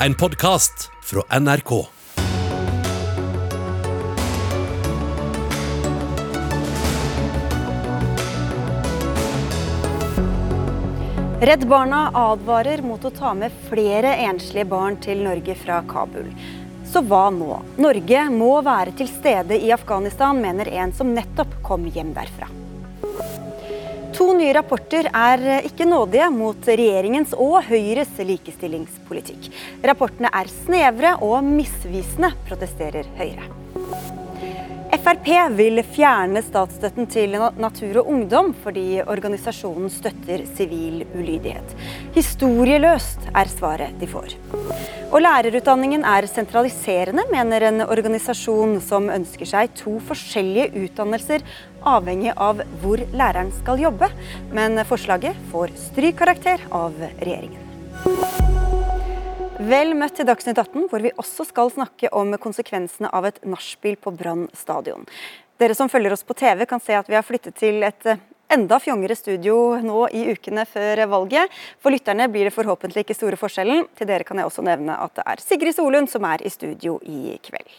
En podkast fra NRK. Redd Barna advarer mot å ta med flere enslige barn til Norge fra Kabul. Så hva nå? Norge må være til stede i Afghanistan, mener en som nettopp kom hjem derfra. To nye rapporter er ikke nådige mot regjeringens og Høyres likestillingspolitikk. Rapportene er snevre og misvisende, protesterer Høyre. Frp vil fjerne statsstøtten til Natur og Ungdom fordi organisasjonen støtter sivil ulydighet. Historieløst er svaret de får. Og lærerutdanningen er sentraliserende, mener en organisasjon som ønsker seg to forskjellige utdannelser avhengig av hvor læreren skal jobbe. Men forslaget får strykkarakter av regjeringen. Vel møtt til Dagsnytt 18, hvor vi også skal snakke om konsekvensene av et nachspiel på Brann stadion. Dere som følger oss på TV kan se at vi har flyttet til et eh, enda fjongere studio nå i ukene før valget. For lytterne blir det forhåpentlig ikke store forskjellen. Til dere kan jeg også nevne at det er Sigrid Solund som er i studio i kveld.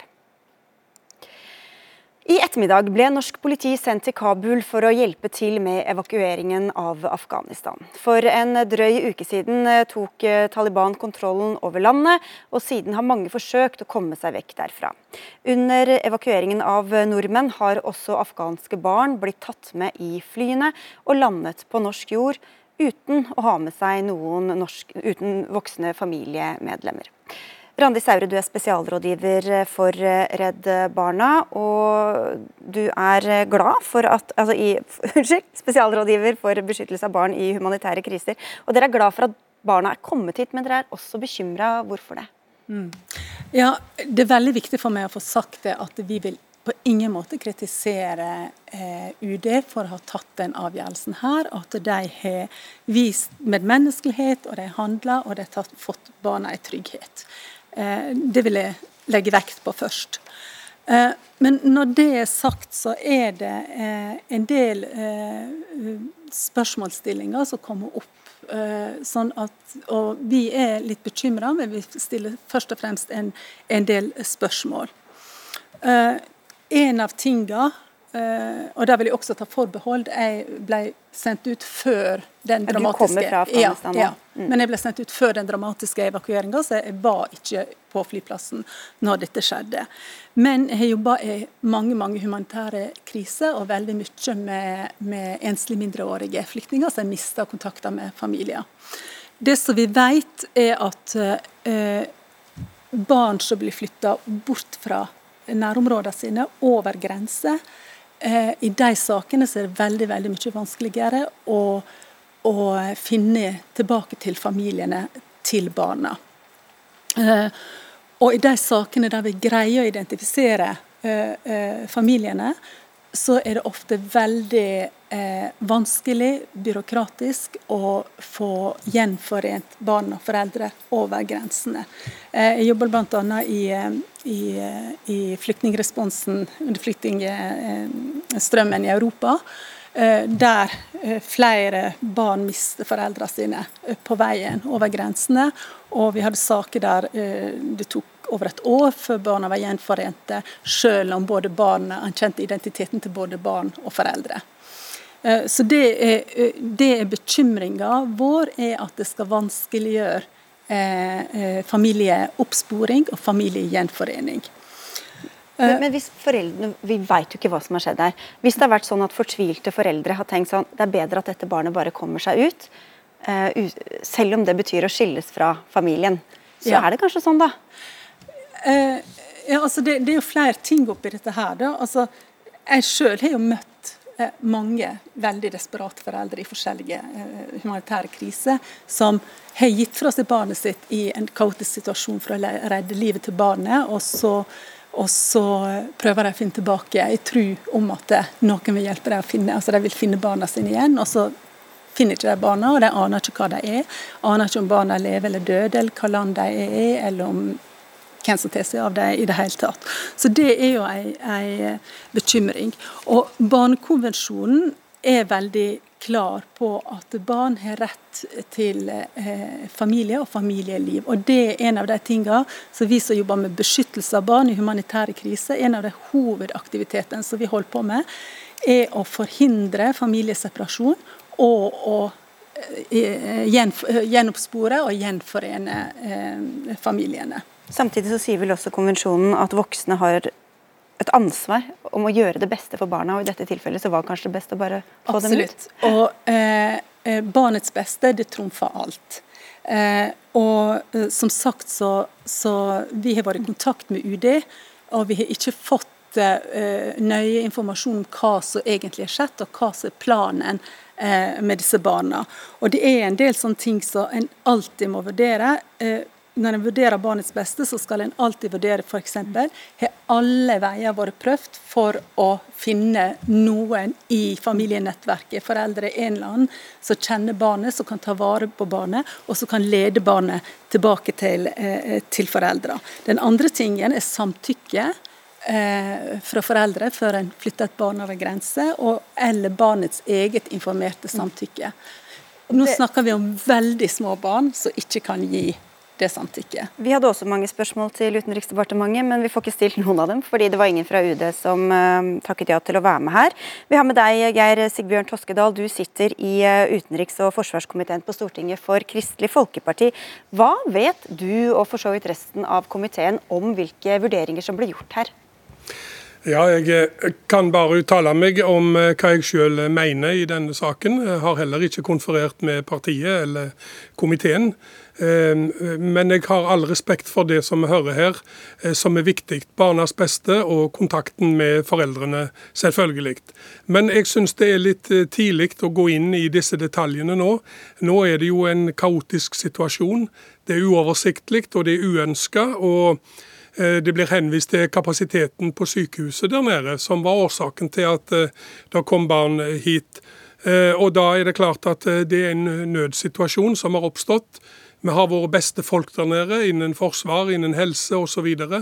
I ettermiddag ble norsk politi sendt til Kabul for å hjelpe til med evakueringen av Afghanistan. For en drøy uke siden eh, tok eh, Taliban kontrollen over landet, og siden har mange forsøkt å komme seg vekk derfra. Under evakueringen av nordmenn har også afghanske barn blitt tatt med i flyene og landet på norsk jord uten å ha med seg noen norsk, uten voksne familiemedlemmer. Randi Saure, du er spesialrådgiver for Redd Barna. Og du er glad for at altså i, Unnskyld, spesialrådgiver for beskyttelse av barn i humanitære kriser. Og dere er glad for at barna er kommet hit, men dere er også bekymra. Hvorfor det? Mm. Ja, Det er veldig viktig for meg å få sagt det at vi vil på ingen måte kritisere eh, UD for å ha tatt den avgjørelsen her. At de har vist medmenneskelighet, og de handla og de har fått barna i trygghet. Eh, det vil jeg legge vekt på først. Eh, men når det er sagt, så er det eh, en del spørsmålsstillinger som kommer opp. Sånn at, og vi er litt bekymra, men vi stiller først og fremst en, en del spørsmål. En av tingene Uh, og der vil jeg også ta forbehold. Jeg ble sendt ut før den dramatiske ja, Du kommer fra Ja, mm. Men jeg ble sendt ut før den dramatiske evakueringa, så jeg var ikke på flyplassen når dette skjedde. Men jeg har jobba i mange mange humanitære kriser, og veldig mye med, med enslige mindreårige flyktninger som har mista kontakter med familier. Det som vi vet, er at uh, barn som blir flytta bort fra nærområdene sine, over grenser, I de sakene så er det veldig veldig mye vanskeligere å, å finne tilbake til familiene til barna. Eh, og i de sakene der vi greier å identifisere eh, familiene, så er det ofte veldig eh, vanskelig, byråkratisk, å få gjenforent barn og foreldre over grensene. Eh, jeg jobber bl.a. I, eh, i, eh, i flyktningresponsen under flyktningstrømmen i Europa. Eh, der flere barn mister foreldrene sine på veien over grensene. Og vi hadde saker der det tok over et år før barna var gjenforente, selv om både barna ankjente identiteten til både barn og foreldre. Eh, så det er, eh, det er bekymringa vår, er at det skal vanskeliggjøre eh, familieoppsporing og familiegjenforening. Men, men, hvis foreldrene, Vi vet jo ikke hva som har skjedd her. Hvis det har vært sånn at fortvilte foreldre har tenkt sånn det er bedre at dette barnet bare kommer seg ut, selv om det betyr å skilles fra familien, så ja. er det kanskje sånn, da? Eh, ja, altså det, det, er jo flere ting oppi dette her. Da. Altså, jeg sjøl har jo møtt eh, mange veldig desperate foreldre i forskjellige eh, humanitære kriser som har gitt fra seg barnet sitt i en kaotisk situasjon for å redde livet til barnet. og så og så prøver de å finne tilbake i tro om at noen vil hjelpe dem å finne altså de vil finne barna sine igjen. og så finner ikke de barna, og de aner ikke hva de er. Aner ikke om barna lever eller døde, eller hva land de er i, eller om hvem av det i det hele tatt. Så det er jo en bekymring. Og Barnekonvensjonen er veldig klar på at barn har rett til eh, familie og familieliv. Og Det er en av de tingene som vi som jobber med beskyttelse av barn i humanitære kriser, en av de hovedaktivitetene som vi holder på med, er å forhindre familieseparasjon og å eh, gjenoppspore og gjenforene eh, familiene. Samtidig så sier vel også konvensjonen at voksne har et ansvar om å gjøre det beste for barna, og i dette tilfellet så var det kanskje det best å bare få Absolutt. dem ut? Og eh, eh, barnets beste, det trumfer alt. Eh, og eh, som sagt så, så vi har vært i kontakt med UD, og vi har ikke fått eh, nøye informasjon om hva som egentlig har skjedd, og hva som er planen eh, med disse barna. Og det er en del sånne ting som en alltid må vurdere. Eh, når en vurderer barnets beste, så skal en alltid vurdere f.eks. har alle veier vært prøvd for å finne noen i familienettverket, foreldre en eller annen, som kjenner barnet, som kan ta vare på barnet, og som kan lede barnet tilbake til, eh, til foreldre. Den andre tingen er samtykke. Eh, fra foreldre før en flytter et barn over grense, og, eller barnets eget informerte samtykke. Nå snakker vi om veldig små barn som ikke kan gi det samtykket. Vi hadde også mange spørsmål til Utenriksdepartementet, men vi får ikke stilt noen av dem, fordi det var ingen fra UD som uh, takket ja til å være med her. Vi har med deg, Geir Sigbjørn Toskedal. Du sitter i uh, utenriks- og forsvarskomiteen på Stortinget for Kristelig Folkeparti. Hva vet du, og for så vidt resten av komiteen, om hvilke vurderinger som ble gjort her? Ja, jeg eh, kan bare uttale meg om hva jeg selv mener i denne saken. Jeg har heller ikke konferert med partiet eller komiteen. Ehm, men jeg har all respekt for det som vi hører her, eh, som er viktig. Barnas beste og kontakten med foreldrene, selvfølgelig. Men jeg syns det er litt eh, tidlig å gå inn i disse detaljene nå. Nå er det jo en kaotisk situasjon. Det er uoversiktlig og det er uønska. Eh, det blir henvist til kapasiteten på sykehuset der nede, som var årsaken til at det kom barn hit. Og da er det klart at det er en nødsituasjon som har oppstått. Vi har våre beste folk der nede innen forsvar, innen helse osv. Og, så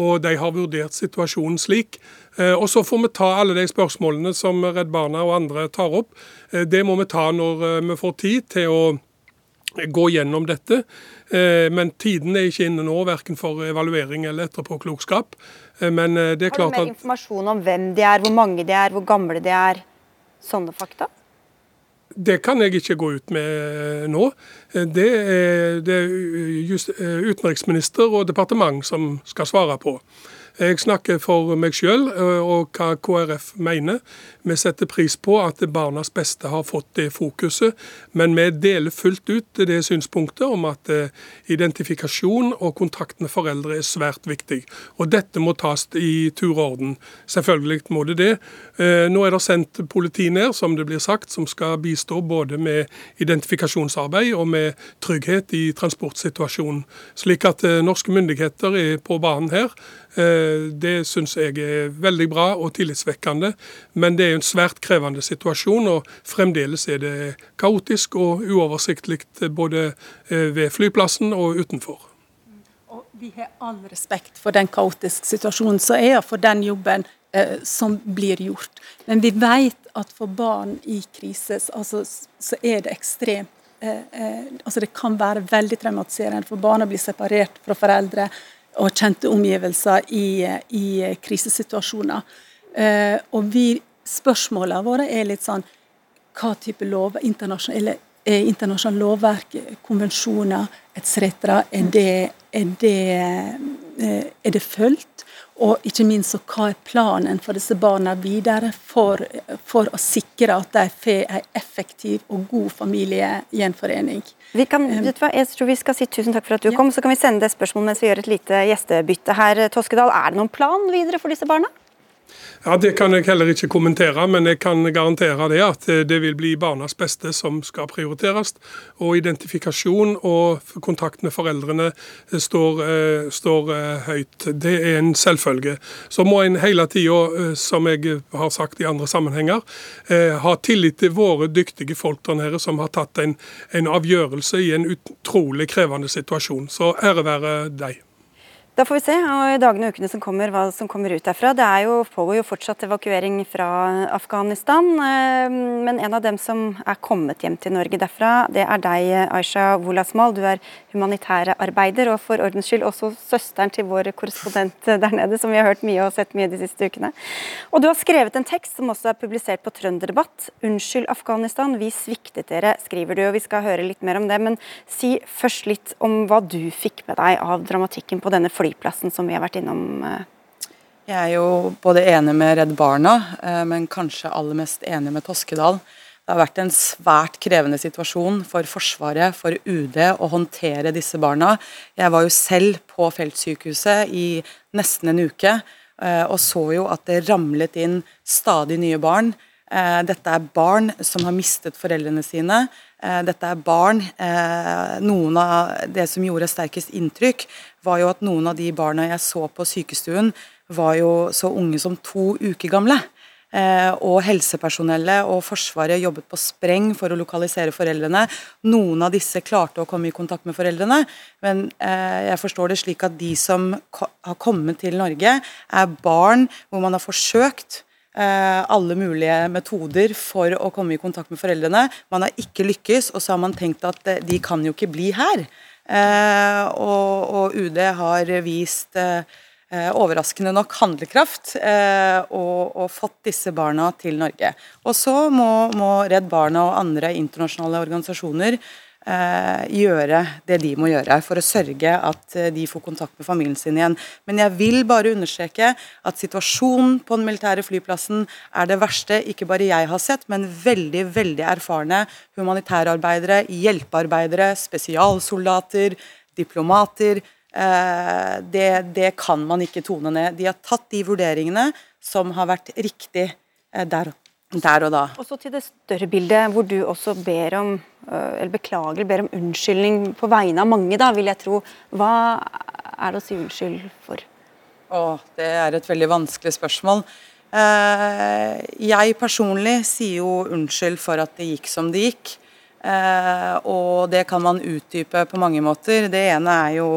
og de har vurdert situasjonen slik. Eh, og Så får vi ta alle de spørsmålene som Redd Barna og andre tar opp. Eh, det må vi ta når eh, vi får tid til å gå gjennom dette. Men tiden er ikke inne nå, verken for evaluering eller etterpåklokskap. Men det er klart at... Har du mer informasjon om hvem de er, hvor mange de er, hvor gamle de er? Sånne fakta? Det kan jeg ikke gå ut med nå. Det er det utenriksminister og departement som skal svare på. Jeg snakker for meg sjøl og hva KrF mener. Vi setter pris på at barnas beste har fått det fokuset, men vi deler fullt ut det synspunktet om at eh, identifikasjon og kontakt med foreldre er svært viktig. Og dette må tas i tur og orden. Selvfølgelig må det det. Eh, nå er det sendt politi ned, som det blir sagt, som skal bistå både med identifikasjonsarbeid og med trygghet i transportsituasjonen. Slik at eh, norske myndigheter er på banen her. Det syns jeg er veldig bra og tillitsvekkende. Men det er en svært krevende situasjon, og fremdeles er det kaotisk og uoversiktlig både eh, ved flyplassen og utenfor. Og vi har all respekt for den kaotiske situasjonen som er, for den jobben eh, som blir gjort. Men vi vet at for barn i krise altså, så er det ekstremt eh, eh, altså Det kan være veldig traumatiserende for barn å bli separert fra foreldre og kjente omgivelser i, i krisesituasjoner. Eh, og vi spørsmålene våre er litt sånn hva type lov, internasjonale, eh, internasjonale lovverk, konvensjoner etc. Er det, er det, eh, er det fulgt? Og ikke minst så hva er planen for disse barna videre for, for å sikre at de får en effektiv og god familiegjenforening. Vi kan, vet du hva, jeg tror vi skal si Tusen takk for at du ja. kom. Så kan vi sende deg spørsmål mens vi gjør et lite gjestebytte her. Toskedal, er det noen plan videre for disse barna? Ja, Det kan jeg heller ikke kommentere, men jeg kan garantere det at eh, det vil bli barnas beste som skal prioriteres. Og identifikasjon og kontakt med foreldrene eh, står, eh, står høyt. Det er en selvfølge. Så må en hele tida, som jeg har sagt i andre sammenhenger, ha tillit til våre dyktige folk der nede som har tatt en, en avgjørelse i en utrolig krevende situasjon. Så ære være deg. Da får vi se og i dagene og ukene som kommer, hva som kommer ut derfra. Det er jo, pågår jo fortsatt evakuering fra Afghanistan. Eh, men en av dem som er kommet hjem til Norge derfra, det er deg, Aisha Wolasmal. Du er humanitærarbeider, og for ordens skyld også søsteren til vår korrespondent der nede, som vi har hørt mye og sett mye de siste ukene. Og du har skrevet en tekst som også er publisert på Trønderdebatt. 'Unnskyld, Afghanistan, vi sviktet dere', skriver du, og vi skal høre litt mer om det. Men si først litt om hva du fikk med deg av dramatikken på denne flyplassen som vi har vært innom? Eh. Jeg er jo både enig med Redd Barna, eh, men kanskje aller mest enig med Toskedal. Det har vært en svært krevende situasjon for Forsvaret, for UD, å håndtere disse barna. Jeg var jo selv på feltsykehuset i nesten en uke eh, og så jo at det ramlet inn stadig nye barn. Dette er barn som har mistet foreldrene sine. Dette er barn Noen av det som gjorde sterkest inntrykk, var jo at noen av de barna jeg så på sykestuen, var jo så unge som to uker gamle. Eh, og helsepersonellet og Forsvaret jobbet på spreng for å lokalisere foreldrene. Noen av disse klarte å komme i kontakt med foreldrene, men eh, jeg forstår det slik at de som har kommet til Norge, er barn hvor man har forsøkt eh, alle mulige metoder for å komme i kontakt med foreldrene. Man har ikke lykkes, og så har man tenkt at de kan jo ikke bli her. Eh, og, og, UD har vist eh, overraskende nok handlekraft eh, og, og, fått disse barna til Norge. Og så må, må Redd Barna og andre internasjonale organisasjoner gjøre det de må gjøre for å sørge at eh, de får kontakt med familien sin igjen. Men jeg vil bare understreke at situasjonen på den militære flyplassen er det verste ikke bare jeg har sett, men veldig, veldig erfarne humanitærarbeidere, hjelpearbeidere, spesialsoldater, diplomater. Eh, det, det kan man ikke tone ned. De har tatt de vurderingene som har vært riktig eh, der, der og da. Og så til det større bildet, hvor du også ber om eller beklager, ber om unnskyldning på vegne av mange, da, vil jeg tro. Hva er det å si unnskyld for? Åh, det er et veldig vanskelig spørsmål. Eh, jeg personlig sier jo unnskyld for at det gikk som det gikk. Eh, og det kan man utdype på mange måter. Det ene er jo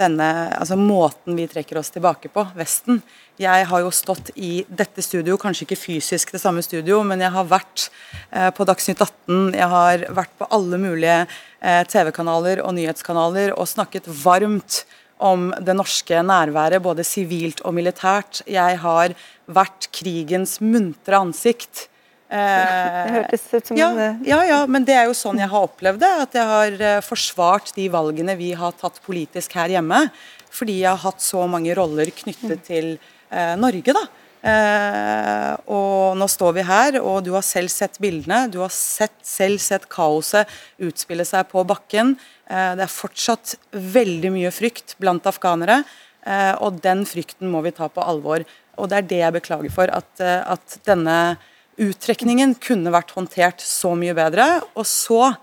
denne altså måten vi trekker oss tilbake på, Vesten. Jeg har jo stått i dette studio, kanskje ikke fysisk det samme studio, men jeg har vært eh, på Dagsnytt 18, jeg har vært på alle mulige eh, TV-kanaler og nyhetskanaler og snakket varmt om det norske nærværet, både sivilt og militært. Jeg har vært krigens muntre ansikt. Det hørtes ut som ja, ja, ja, men det er jo sånn jeg har opplevd det. At jeg har eh, forsvart de valgene vi har tatt politisk her hjemme. Fordi jeg har hatt så mange roller knyttet til eh, Norge, da. Eh, og nå står vi her, og du har selv sett bildene. Du har sett, selv sett kaoset utspille seg på bakken. Eh, det er fortsatt veldig mye frykt blant afghanere, eh, og den frykten må vi ta på alvor. Og det er det jeg beklager for, at, eh, at denne uttrekningen kunne vært håndtert så mye bedre. Og så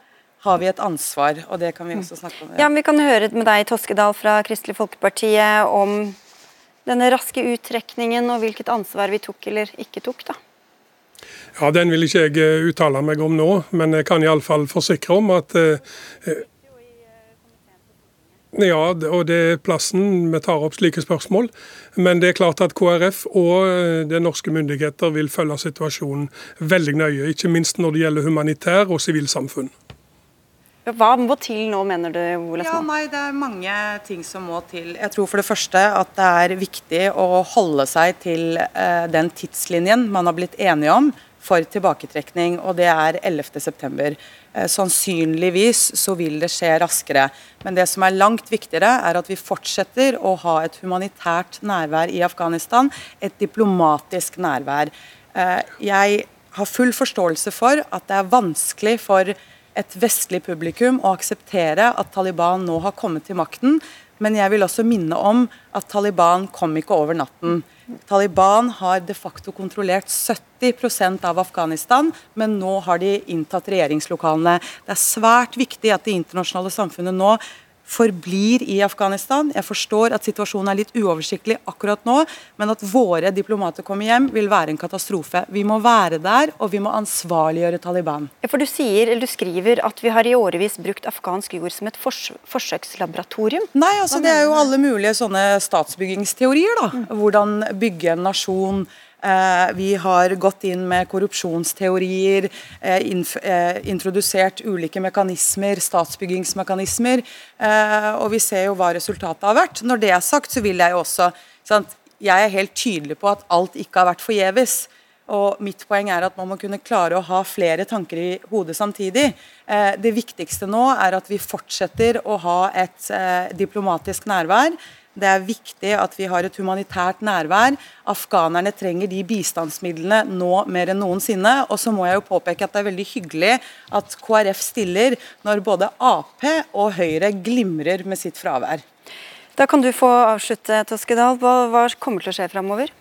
har vi et ansvar, og det kan vi også snakke om. Ja, ja Vi kan høre med deg, Toskedal fra Kristelig Folkeparti, om denne raske uttrekningen og hvilket ansvar vi tok eller ikke tok, da. Ja, Den vil ikke jeg eh, uttale meg om nå, men jeg kan iallfall forsikre om at eh, ja, og det er plassen vi tar opp slike spørsmål. Men det er klart at KrF og det de norske myndigheter vil følge situasjonen veldig nøye. Ikke minst når det gjelder humanitær og sivilsamfunn. Hva må til nå, mener du, Ole Ja, nei, Det er mange ting som må til. Jeg tror for det første at det er viktig å holde seg til uh, den tidslinjen man har blitt enige om for tilbaketrekning, og det er 11.9. Eh, sannsynligvis så vil det skje raskere. Men det som er langt viktigere, er at vi fortsetter å ha et humanitært nærvær i Afghanistan. Et diplomatisk nærvær. Eh, jeg har full forståelse for at det er vanskelig for et vestlig publikum å akseptere at Taliban nå har kommet til makten. Men jeg vil også minne om at Taliban kom ikke over natten. Taliban har de facto kontrollert 70% av Afghanistan, men nå har de inntatt regjeringslokalene. Det er svært viktig at det internasjonale samfunnet nå forblir i Afghanistan. Jeg forstår at situasjonen er litt uoversiktlig akkurat nå, men at våre diplomater kommer hjem, vil være en katastrofe. Vi må være der, og vi må ansvarliggjøre Taliban. For Du sier, eller du skriver at vi har i årevis brukt afghansk jord som et fors forsøkslaboratorium. Nei, altså det er jo alle mulige sånne statsbyggingsteorier. da. Hvordan bygge en nasjon vi har gått inn med korrupsjonsteorier, eh, eh, introdusert ulike mekanismer, statsbyggingsmekanismer. Og vi ser jo hva resultatet har vært. Når det er sagt, så vil jeg jo også sant, Jeg er helt tydelig på at alt ikke har vært forgjeves. Og mitt poeng er at man må kunne klare å ha flere tanker i hodet samtidig. det viktigste nå er at vi fortsetter å ha et diplomatisk nærvær det er viktig at vi har et humanitært nærvær. Afghanerne trenger de bistandsmidlene nå mer enn noensinne. Og så må jeg jo påpeke at det er veldig hyggelig at KrF stiller når både Ap og Høyre glimrer med sitt fravær. Da kan du få avslutte, Toskedal. Hva, hva kommer til å skje framover?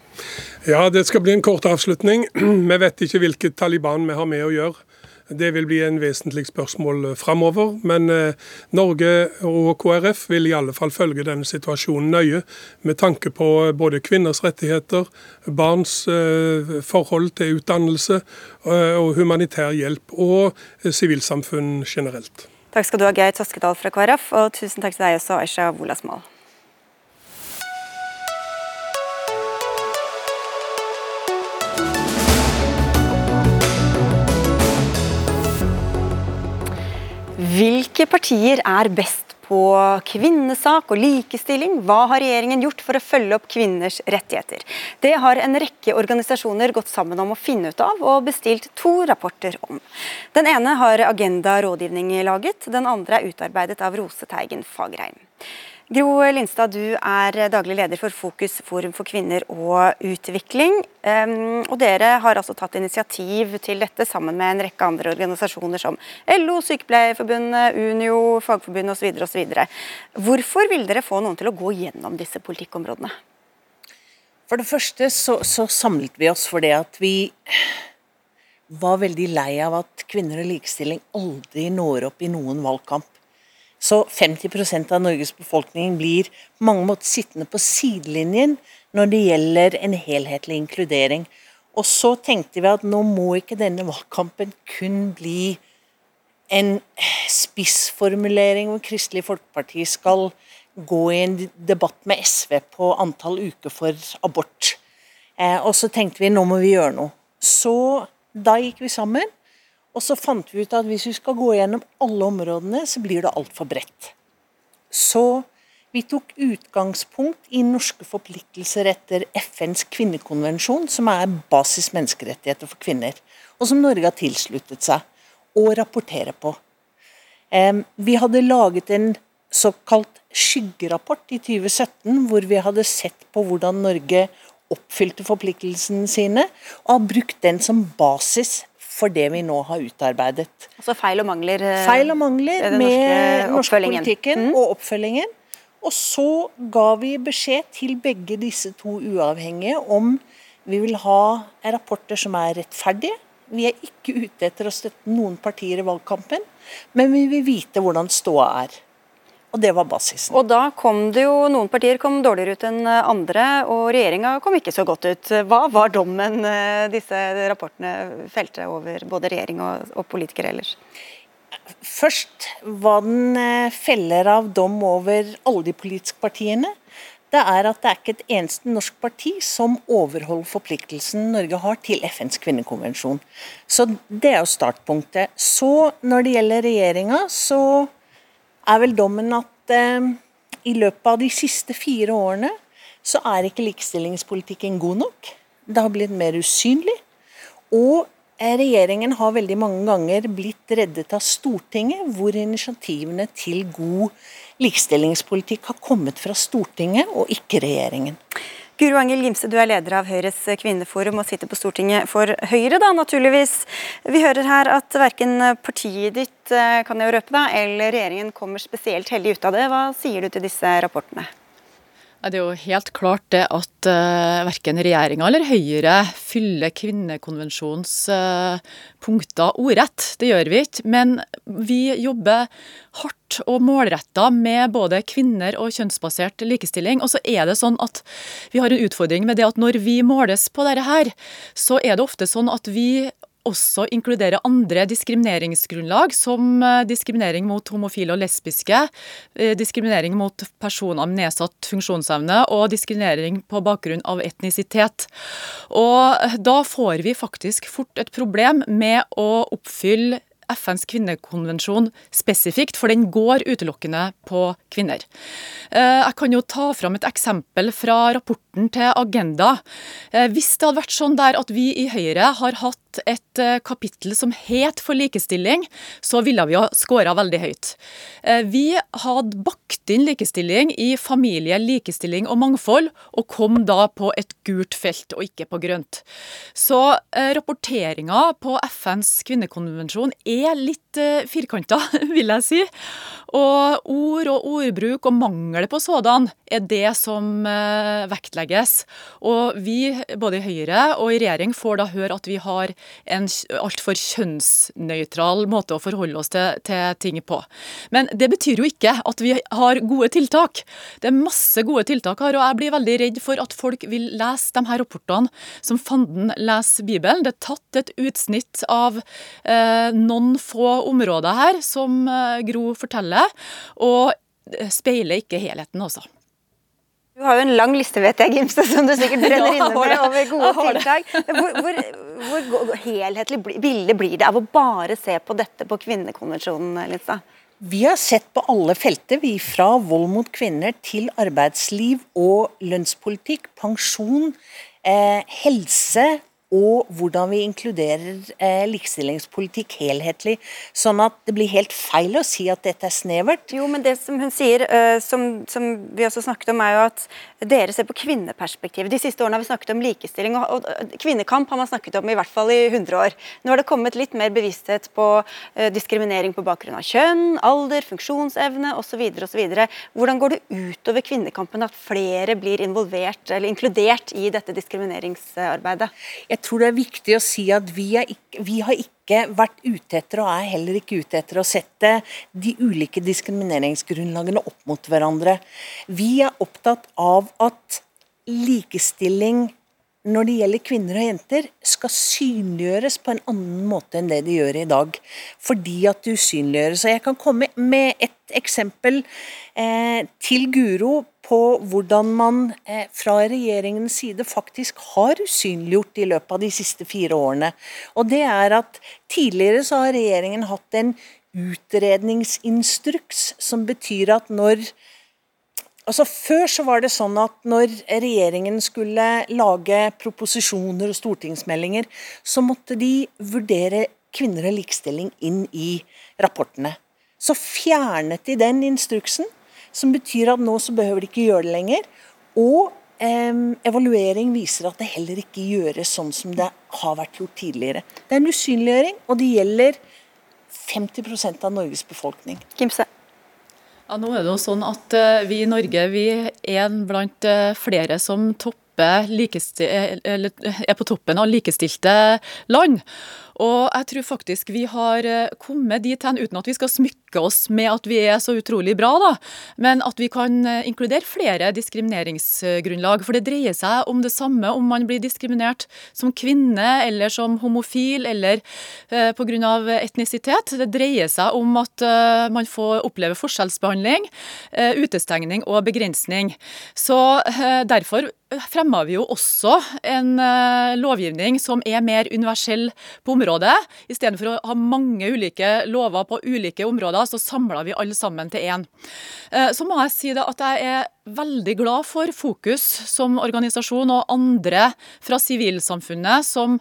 Ja, Det skal bli en kort avslutning. Vi vet ikke hvilket Taliban vi har med å gjøre. Det vil bli en vesentlig spørsmål eh, framover. Men eh, Norge og KrF vil i alle fall følge denne situasjonen nøye, med tanke på eh, både kvinners rettigheter, barns forhold til utdannelse og humanitær hjelp, og sivilsamfunn generelt. Takk skal du ha, Geir Toskedal fra KrF, og tusen takk til deg også, Aisha Wolasmal. Hvilke partier er best på kvinnesak og likestilling? Hva har regjeringen gjort for å følge opp kvinners rettigheter? Det har en rekke organisasjoner gått sammen om å finne ut av, og bestilt to rapporter om. Den ene har Agenda rådgivning laget, den andre er utarbeidet av Rose Teigen Fagerheim. Gro Lindstad, du er daglig leder for Fokus forum for kvinner og utvikling. Og dere har altså tatt initiativ til dette sammen med en rekke andre organisasjoner som LO, Sykepleierforbundet, Unio, Fagforbundet osv. osv. Hvorfor vil dere få noen til å gå gjennom disse politikkområdene? For det første så, så samlet vi oss for det at vi var veldig lei av at kvinner og likestilling aldri når opp i noen valgkamp. Så 50% av Norges befolkning blir på mange måter sittende på sidelinjen når det gjelder en helhetlig inkludering. Og så tenkte vi at nå må ikke denne valgkampen kun bli en spissformulering hvor Kristelig Folkeparti skal gå i en debatt med SV på antall uker for abort. Eh, og så tenkte vi nå må vi gjøre noe. Så da gikk vi sammen og så fant vi ut at hvis vi skal gå gjennom alle områdene, så blir det altfor bredt. Så vi tok utgangspunkt i norske forpliktelser etter FNs kvinnekonvensjon, som er basis menneskerettigheter for kvinner, og som Norge har tilsluttet seg og rapporterer på. Vi hadde laget en såkalt skyggerapport i 2017, hvor vi hadde sett på hvordan Norge oppfylte forpliktelsene sine, og har brukt den som basis for det vi nå har utarbeidet. Altså feil og mangler, eh, feil og mangler med norsk politikken mm. og oppfølgingen. Og så ga vi beskjed til begge disse to uavhengige om vi vil ha rapporter som er rettferdige. Vi er ikke ute etter å støtte noen partier i valgkampen, men vi vil vite hvordan ståa er. Og det var basisen. Og da kom det jo Noen partier kom dårligere ut enn andre, og regjeringa kom ikke så godt ut. Hva var dommen eh, disse rapportene felte over både regjering og, og politikere ellers? Først hva den eh, feller av dom over alle de politiske partiene. Det er at det er ikke et eneste norsk parti som overholder forpliktelsen Norge har til FNs kvinnekonvensjon. Så det er jo startpunktet. Så når det gjelder regjeringa, så er vel dommen at eh, i løpet av de siste fire årene så er ikke likestillingspolitikken god nok. Det har blitt mer usynlig. Og eh, regjeringen har veldig mange ganger blitt reddet av Stortinget, hvor initiativene til god likestillingspolitikk har kommet fra Stortinget og ikke regjeringen. Guro Angel Gimse, du er leder av Høyres kvinneforum og sitter på Stortinget for Høyre, da, naturligvis. Vi hører her at verken partiet ditt eh, kan jeg røpe da, eller regjeringen kommer spesielt heldig ut av det. Hva sier du til disse rapportene? Det er jo helt klart det at uh, verken regjeringa eller Høyre fyller kvinnekonvensjonens uh, punkter ordrett. Det gjør vi ikke. Men vi jobber hardt og målretta med både kvinner og kjønnsbasert likestilling. Og så er det sånn at vi har en utfordring med det at når vi måles på dette her, så er det ofte sånn at vi også inkludere andre diskrimineringsgrunnlag, som eh, diskriminering mot homofile og lesbiske, eh, diskriminering mot personer med nedsatt funksjonsevne og diskriminering på bakgrunn av etnisitet. Og da får vi faktisk fort et problem med å oppfylle FNs kvinnekonvensjon spesifikt, for den går utelukkende på kvinner. Eh, jeg kan jo ta fram et eksempel fra rapporten til Agenda. Hvis det hadde vært sånn der at vi i Høyre har hatt et eh, kapittel som het For likestilling, så ville vi ha skåra veldig høyt. Eh, vi hadde bakt inn likestilling i familie, likestilling og mangfold, og kom da på et gult felt og ikke på grønt. Så eh, rapporteringa på FNs kvinnekonvensjon er litt firkanta, vil jeg si. Og ord og ordbruk og mangel på sådan er det som vektlegges. Og vi, både i Høyre og i regjering, får da høre at vi har en altfor kjønnsnøytral måte å forholde oss til, til, ting på. Men det betyr jo ikke at vi har gode tiltak. Det er masse gode tiltak her, og jeg blir veldig redd for at folk vil lese de her rapportene som fanden leser Bibelen. Det er tatt et utsnitt av eh, noen få områder her, som eh, Gro forteller, og speiler ikke helheten, også. Du har jo en lang liste, vet jeg, Gimse, som du sikkert brenner inne med over gode tiltak. Hvor, hvor, hvor helhetlig bilde blir det av å bare se på dette på kvinnekonvensjonen, Lisa? Vi har sett på alle felter, vi. Fra vold mot kvinner til arbeidsliv og lønnspolitikk, pensjon, eh, helse og hvordan vi inkluderer eh, likestillingspolitikk helhetlig. Sånn at det blir helt feil å si at dette er snevert. Jo, men det som hun sier, eh, som, som, vi også snakket om, er jo at dere ser på kvinneperspektivet. De siste årene har vi snakket om likestilling, og, og kvinnekamp har man snakket om i hvert fall i 100 år. Nå har det kommet litt mer bevissthet på eh, diskriminering på bakgrunn av kjønn, alder, funksjonsevne osv. osv. Hvordan går det utover kvinnekampen at flere blir involvert eller inkludert i dette diskrimineringsarbeidet? Jeg jeg tror det er viktig å si at vi, ikke, vi har ikke vært ute etter, og er heller ikke ute etter, å sette de ulike diskrimineringsgrunnlagene opp mot hverandre. Vi er opptatt av at likestilling når det gjelder kvinner og jenter, skal synliggjøres på en annen måte enn det de gjør i dag. Fordi at det usynliggjøres. Jeg kan komme med et eksempel eh, til Guro på hvordan man eh, fra regjeringens side faktisk har usynliggjort i løpet av de siste fire årene. Og det er at tidligere så har regjeringen hatt en utredningsinstruks som betyr at når Altså Før så var det sånn at når regjeringen skulle lage proposisjoner og stortingsmeldinger, så måtte de vurdere kvinner og likestilling inn i rapportene. Så fjernet de den instruksen, som betyr at nå så behøver de ikke gjøre det lenger. Og eh, evaluering viser at det heller ikke gjøres sånn som det har vært gjort tidligere. Det er en usynliggjøring, og det gjelder 50% av Norges befolkning. Kimse. Ja, nå er det jo sånn at uh, Vi i Norge vi er blant uh, flere som er på toppen av likestilte land. Og jeg tror faktisk vi har eh, kommet dit hen, uten at vi skal smykke oss med at vi er så utrolig bra, da, men at vi kan eh, inkludere flere diskrimineringsgrunnlag. For det dreier seg om det samme om man blir diskriminert som kvinne eller som homofil eller eh, pga. etnisitet. Det dreier seg om at eh, man får oppleve forskjellsbehandling, eh, utestengning og begrensning. Så derfor fremma vi jo også en lovgivning som er mer universell på området. Istedenfor å ha mange ulike lover på ulike områder, så samler vi alle sammen til én. Uh, så må jeg si at jeg er veldig glad for Fokus som organisasjon og andre fra sivilsamfunnet som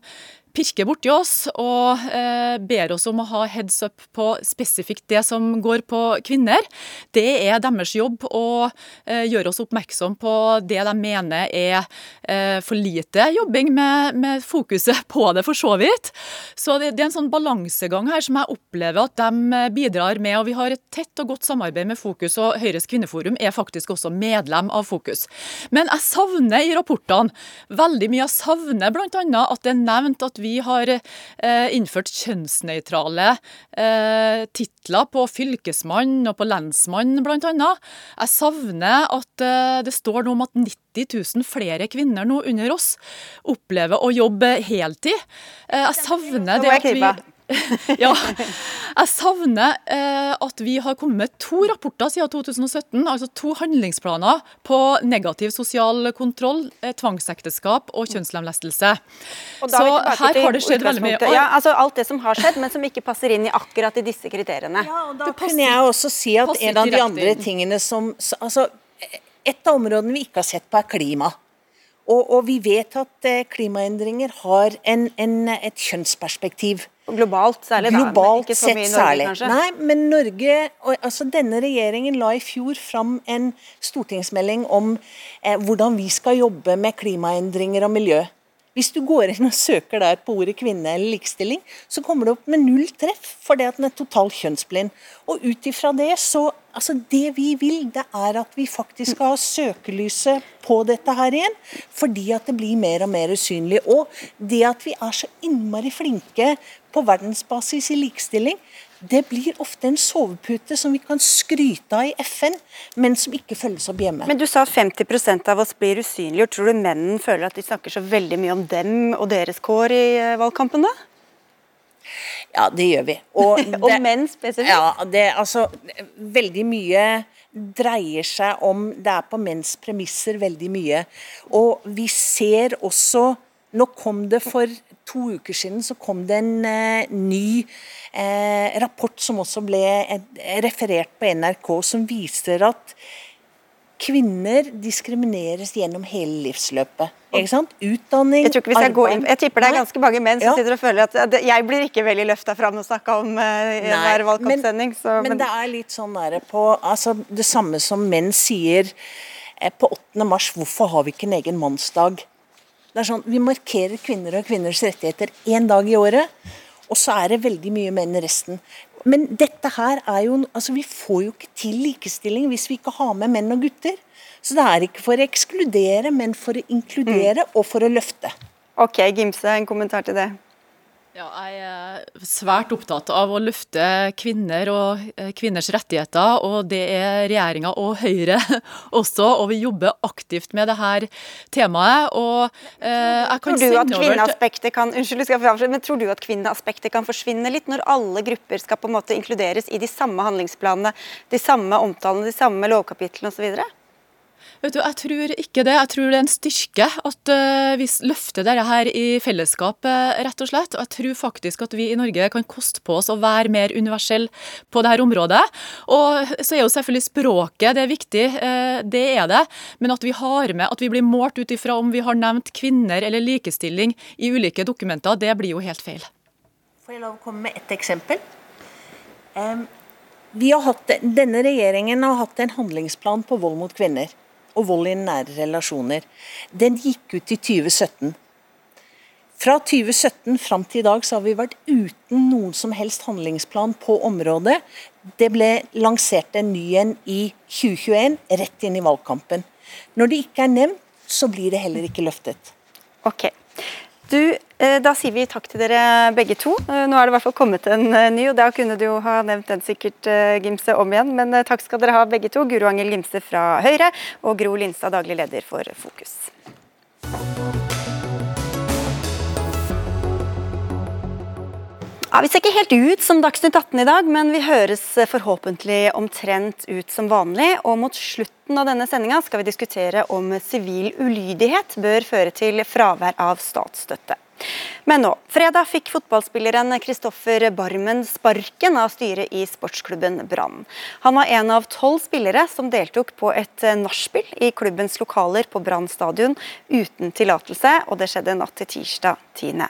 pirker borti oss og eh, ber oss om å ha heads up på spesifikt det som går på kvinner. Det er deres jobb å eh, gjøre oss oppmerksom på det de mener er eh, for lite jobbing med, med, fokuset på det, for så vidt. Så det, det er en sånn balansegang her som jeg opplever at de bidrar med. og Vi har et tett og godt samarbeid med Fokus, og Høyres kvinneforum er faktisk også medlem av Fokus. Men jeg savner i rapportene veldig mye. Jeg savner bl.a. at det er nevnt at vi har eh, innført kjønnsnøytrale eh, titler på fylkesmann og på lensmann, bl.a. Jeg savner at eh, det står noe om at 90 000 flere kvinner nå under oss opplever å jobbe heltid. Eh, jeg savner det at vi ja. Jeg savner eh, at vi har kommet med to rapporter siden 2017, altså to handlingsplaner på negativ sosial kontroll, eh, tvangsekteskap og kjønnslemlestelse. Og Så her har det skjedd veldig mye. Ja, altså Alt det som har skjedd, men som ikke passer inn i akkurat i disse kriteriene. Ja, og da kan jeg også si at en av de andre tingene som altså, Et av områdene vi ikke har sett på, er klima. Og, og vi vet at eh, klimaendringer har en, en, et kjønnsperspektiv. Globalt særlig, da. Globalt sett Norge, særlig. Kanskje. Nei, men Norge altså Denne regjeringen la i fjor fram en stortingsmelding om eh, hvordan vi skal jobbe med klimaendringer og miljø. Hvis du går inn og søker der på ordet kvinne eller likestilling, så kommer det opp med null treff, fordi at den er totalt kjønnsblind. Og ut ifra det, så Altså, det vi vil, det er at vi faktisk skal ha søkelyset på dette her igjen. Fordi at det blir mer og mer usynlig. Og det at vi er så innmari flinke på verdensbasis i likestilling, det blir ofte en sovepute som vi kan skryte av i FN, men som ikke følges opp hjemme. Men Du sa at 50% av oss blir usynliggjort. Tror du mennene føler at de snakker så veldig mye om dem og deres kår i eh, valgkampen, da? Ja, det gjør vi. Og, det, og menn spesifikt? Ja, det, altså, veldig mye dreier seg om Det er på menns premisser veldig mye. Og vi ser også Nå kom det for to uker siden så kom det en eh, ny eh, rapport som også ble uh, referert på NRK, som viser at kvinner diskrimineres gjennom hele livsløpet. Ikke sant? Utdanning, jeg, tror ikke vi skal gå inn. jeg tipper det er ganske mange menn som ja. sitter og føler at jeg blir ikke veldig løfta fram og snakka om uh, i hver valgkampsending. Men, men, det er litt sånn der på altså, Det samme som menn sier eh, på 8. mars, hvorfor har vi ikke en egen mannsdag? Det er sånn, Vi markerer kvinner og kvinners rettigheter én dag i året, og så er det veldig mye menn resten. Men dette her er jo altså Vi får jo ikke til likestilling hvis vi ikke har med menn og gutter. Så det er ikke for å ekskludere, men for å inkludere mm. og for å løfte. Ok, Gimse, en kommentar til det. Ja, jeg er svært opptatt av å løfte kvinner og eh, kvinners rettigheter. og Det er regjeringa og Høyre også, og vi jobber aktivt med det her temaet. og eh, jeg kan tror du at kvinneaspektet kan, unnskyld, men tror du at kvinneaspektet kan forsvinne litt, når alle grupper skal på en måte inkluderes i de samme handlingsplanene, de samme omtalene, de samme lovkapitlene osv.? Vet du, Jeg tror ikke det. Jeg tror det er en styrke at uh, vi løfter dette her i fellesskap, rett og slett. Og jeg tror faktisk at vi i Norge kan koste på oss å være mer universell på dette området. Og så er jo selvfølgelig språket det er viktig, uh, det er det. Men at vi har med, at vi blir målt ut ifra om vi har nevnt kvinner eller likestilling i ulike dokumenter, det blir jo helt feil. Får jeg lov å komme med ett eksempel? Um, hatt, denne regjeringen har hatt en handlingsplan på vold mot kvinner og vold i nære relasjoner. Den gikk ut i 2017. Fra 2017 fram til i dag så har vi vært uten noen som helst handlingsplan på området. Det ble lansert en ny en i 2021, rett inn i valgkampen. Når det ikke er nevnt, så blir det heller ikke løftet. Ok. Du, eh, Da sier vi takk til dere begge to. Eh, nå er det i hvert fall kommet en eh, ny, og da kunne du jo ha nevnt den sikkert, Gimse, om igjen. Men takk skal dere ha begge to. Guro Angel Gimse fra Høyre og Gro Linstad, daglig leder for Fokus. Ja, Vi ser ikke helt ut som Dagsnytt 18 i dag, men vi høres forhåpentlig omtrent ut som vanlig. Og mot slutten av denne sendinga skal vi diskutere om sivil ulydighet bør føre til fravær av statsstøtte. Men nå, fredag fikk fotballspilleren Kristoffer Barmen sparken av styret i sportsklubben Brann. Han var en av tolv spillere som deltok på et nachspiel i klubbens lokaler på Brann stadion uten tillatelse, og det skjedde natt til tirsdag 10.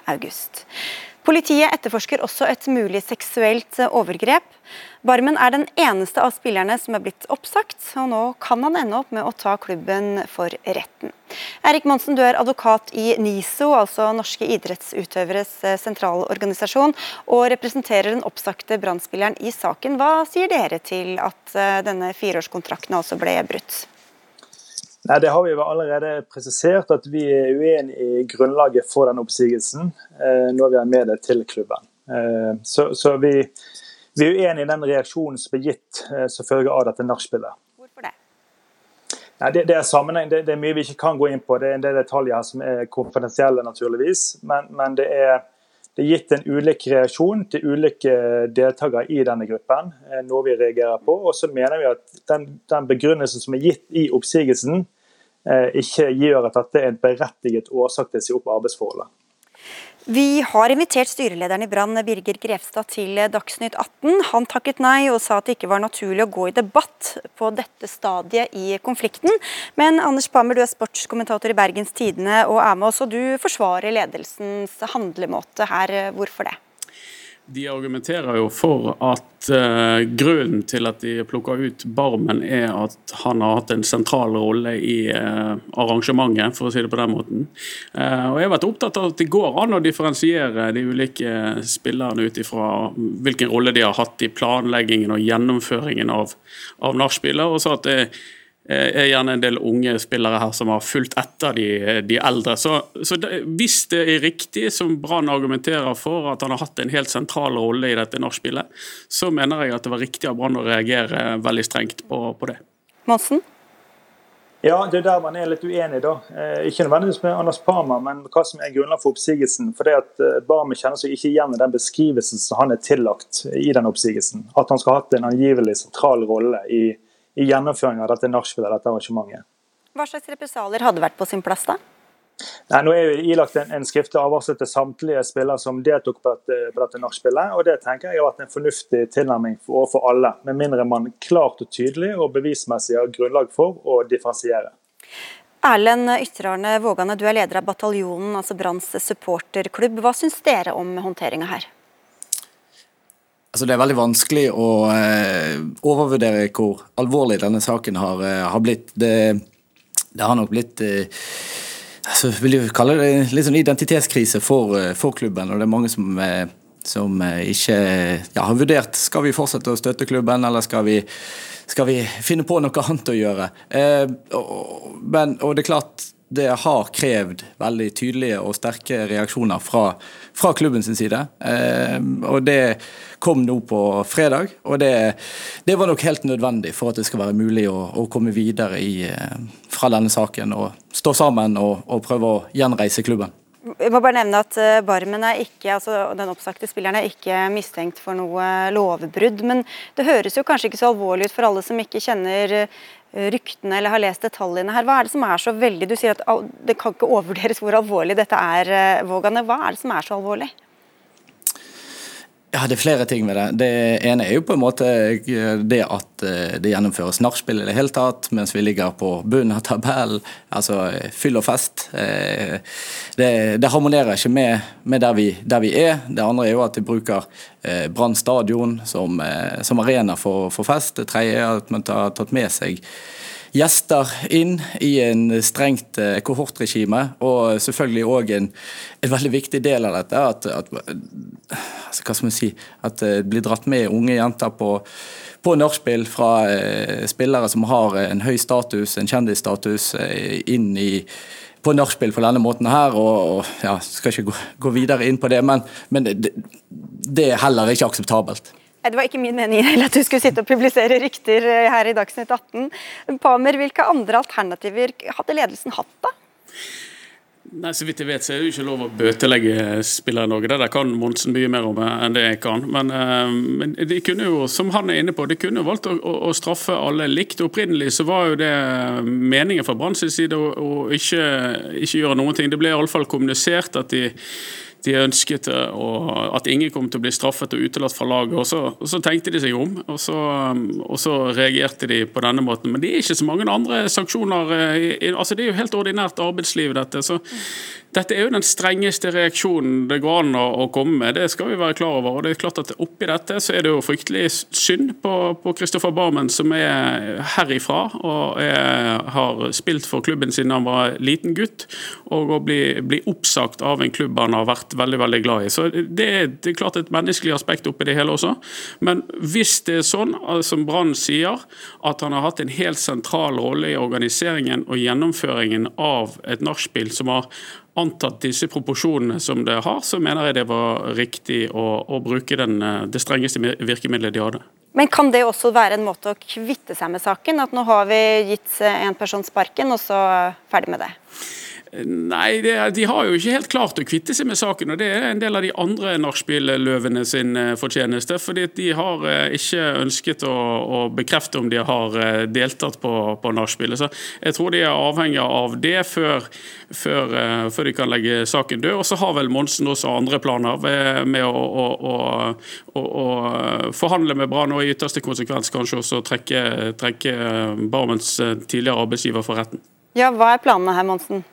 Politiet etterforsker også et mulig seksuelt overgrep. Barmen er den eneste av spillerne som er blitt oppsagt, og nå kan han ende opp med å ta klubben for retten. Erik Monsen, du er advokat i NISO, altså Norske idrettsutøveres sentralorganisasjon, og representerer den oppsagte brann i saken. Hva sier dere til at eh, denne fireårskontrakten altså ble brutt? Nei, Det har vi allerede presisert, at vi er uenig i grunnlaget for den oppsigelsen eh, når vi har med det til klubben. Eh, så, så vi, vi, er uenig i den reaksjonen som ble gitt eh, som følge av dette nachspielet. Hvorfor det? Nei, det, det, er sammenheng, det, det, er mye vi ikke kan gå inn på. Det er en del detaljer her som er konfidensielle, naturligvis. Men, men det, er, det, er, gitt en ulik reaksjon til ulike deltakere i denne gruppen, eh, noe vi reagerer på. Og så mener vi at den, den begrunnelsen som er gitt i oppsigelsen, Eh, ikke gjør at dette er en berettiget årsak til å si opp arbeidsforholdet. Vi har invitert styrelederen i Brann, Birger Grevstad, til Dagsnytt 18. Han takket nei og sa at det ikke var naturlig å gå i debatt på dette stadiet i konflikten. Men Anders Pammer, du er sportskommentator i Bergens Tidende og er med oss, og du forsvarer ledelsens handlemåte her. Hvorfor det? De argumenterer jo for at uh, grunnen til at de plukker ut Barmen, er at han har hatt en sentral rolle i uh, arrangementet, for å si det på den måten. Uh, og Jeg har vært opptatt av at det går an å differensiere de ulike spillerne ut ifra hvilken rolle de har hatt i planleggingen og gjennomføringen av, av nachspielet. og så at det Eh, er gjerne en del unge spillere her som har fulgt etter de, de eldre. Så, så det, Hvis det er riktig, som Brann argumenterer for, at han har hatt en helt sentral rolle i dette nachspielet, så mener jeg at det var riktig av Brann å reagere veldig strengt på, på det. Madsen? Ja, det er der man er litt uenig, da. Eh, ikke nødvendigvis med Anders Parma, men hva som er grunnlaget for oppsigelsen. For det at eh, kjenner seg ikke igjen i den beskrivelsen som han er tillagt i den oppsigelsen. At han skal ha hatt en angivelig sentral rolle i i gjennomføringen av dette nachspielet, dette arrangementet. Hva slags represalier hadde vært på sin plass da? Nei, nå er jo ilagt en, en skriftlig avvarsel til samtlige spillere som deltok på dette, på dette nachspielet. og Det tenker jeg har vært en fornuftig tilnærming overfor alle, med mindre man klart og tydelig og bevismessig har grunnlag for å differensiere. Erlend Ytterarne Vågane, du er leder av bataljonen, altså Branns supporterklubb. Hva syns dere om håndteringa her? Altså Det er veldig vanskelig å eh, overvurdere hvor alvorlig denne saken har, eh, har blitt. Det, det, har nok blitt eh, altså, vil jeg kalle det litt sånn identitetskrise for, eh, for klubben. og det er mange som, eh, som eh, ikke ja, har vurdert skal vi fortsette å støtte klubben, eller skal vi, skal vi finne på noe annet å gjøre. Og, men, og det er klart det har krevd veldig tydelige og sterke reaksjoner fra, fra klubbens side. Eh, og det kom nå på fredag, og det, det, var nok helt nødvendig for at det skal være mulig å, å komme videre i, eh, fra denne saken og stå sammen og, og, prøve å gjenreise klubben. Jeg må bare nevne at eh, Barmen er ikke, altså Den oppsagte spilleren er ikke mistenkt for noe lovbrudd. Men det høres jo kanskje ikke så alvorlig ut for alle som ikke kjenner Eh, ryktene eller har lest detaljene her. Hva er det som er så veldig Du sier at det kan ikke overvurderes hvor alvorlig dette er, eh, Vågane. Hva er det som er så alvorlig? Ja, Det er flere ting med det. Det ene er jo på en måte eh, det at det gjennomføres nachspiel i det hele tatt, mens vi ligger på bunnen av tabellen. Altså fyll og fest. Det, det harmonerer ikke med, med der, vi, der, vi, er. Det andre er jo at vi bruker Brann stadion som, som, arena for, for, fest. Det tredje er at man har tatt med seg gjester inn i en strengt eh, kohortregime. Og selvfølgelig òg en, en, veldig viktig del av dette at, at, altså, hva skal man si, at det blir dratt med unge jenter på, på nachspiel fra eh, spillere som har en høy status, en kjendisstatus, eh, inn i på nachspiel på denne måten her, og, og ja, skal ikke gå, gå, videre inn på det, men, men det, det er heller ikke akseptabelt. Det var ikke min mening at du skulle sitte og publisere rykter eh, her i Dagsnytt 18. Pamer, hvilke andre alternativer hadde ledelsen hatt, da? Nei, Så vidt jeg vet, så er det jo ikke lov å bøtelegge spillere i Norge. Det der kan Monsen mye mer om enn det jeg kan. Men, uh, men, de kunne jo, som han er inne på, de kunne jo valgt å, å, straffe alle likt. Opprinnelig så var jo det meningen fra Branns side å, å ikke, ikke, gjøre noen ting. Det ble iallfall kommunisert at de de ønsket at ingen kom til å bli straffet og utelatt fra laget. og så, og så tenkte de seg om, og så, og så, reagerte de på denne måten. Men det er ikke så mange andre sanksjoner. altså Det er jo helt ordinært arbeidsliv, dette. så dette er jo den strengeste reaksjonen det går an å, komme med, det skal vi være klar over. og det er klart at Oppi dette så er det jo fryktelig synd på Kristoffer Barmen, som er herifra og er, har spilt for klubben siden han var liten gutt. Og å bli, bli, oppsagt av en klubb han har vært veldig veldig glad i. Så Det det er klart et menneskelig aspekt oppi det hele også. Men hvis det er sånn, som Brann sier, at han har hatt en helt sentral rolle i organiseringen og gjennomføringen av et nachspiel som har antatt disse proporsjonene som det har, så mener jeg det var riktig å, å bruke den, eh, det strengeste virkemidlet de hadde. Men kan det også være en måte å kvitte seg med saken? At nå har vi gitt en person sparken, og så ferdig med det? Nei, det, de har jo ikke helt klart å kvitte seg med saken. og Det er en del av de andre nachspiel-løvene sin eh, fortjeneste. fordi de har eh, ikke ønsket å, å bekrefte om de har eh, deltatt på, på nachspielet. Så jeg tror de er avhengig av det før, før, før, de kan legge saken død. Og så har vel Monsen også andre planer med å, å, å forhandle med Brann og i ytterste konsekvens kanskje også trekke, trekke Barmens tidligere arbeidsgiver for retten. Ja, Hva er planene her, Monsen?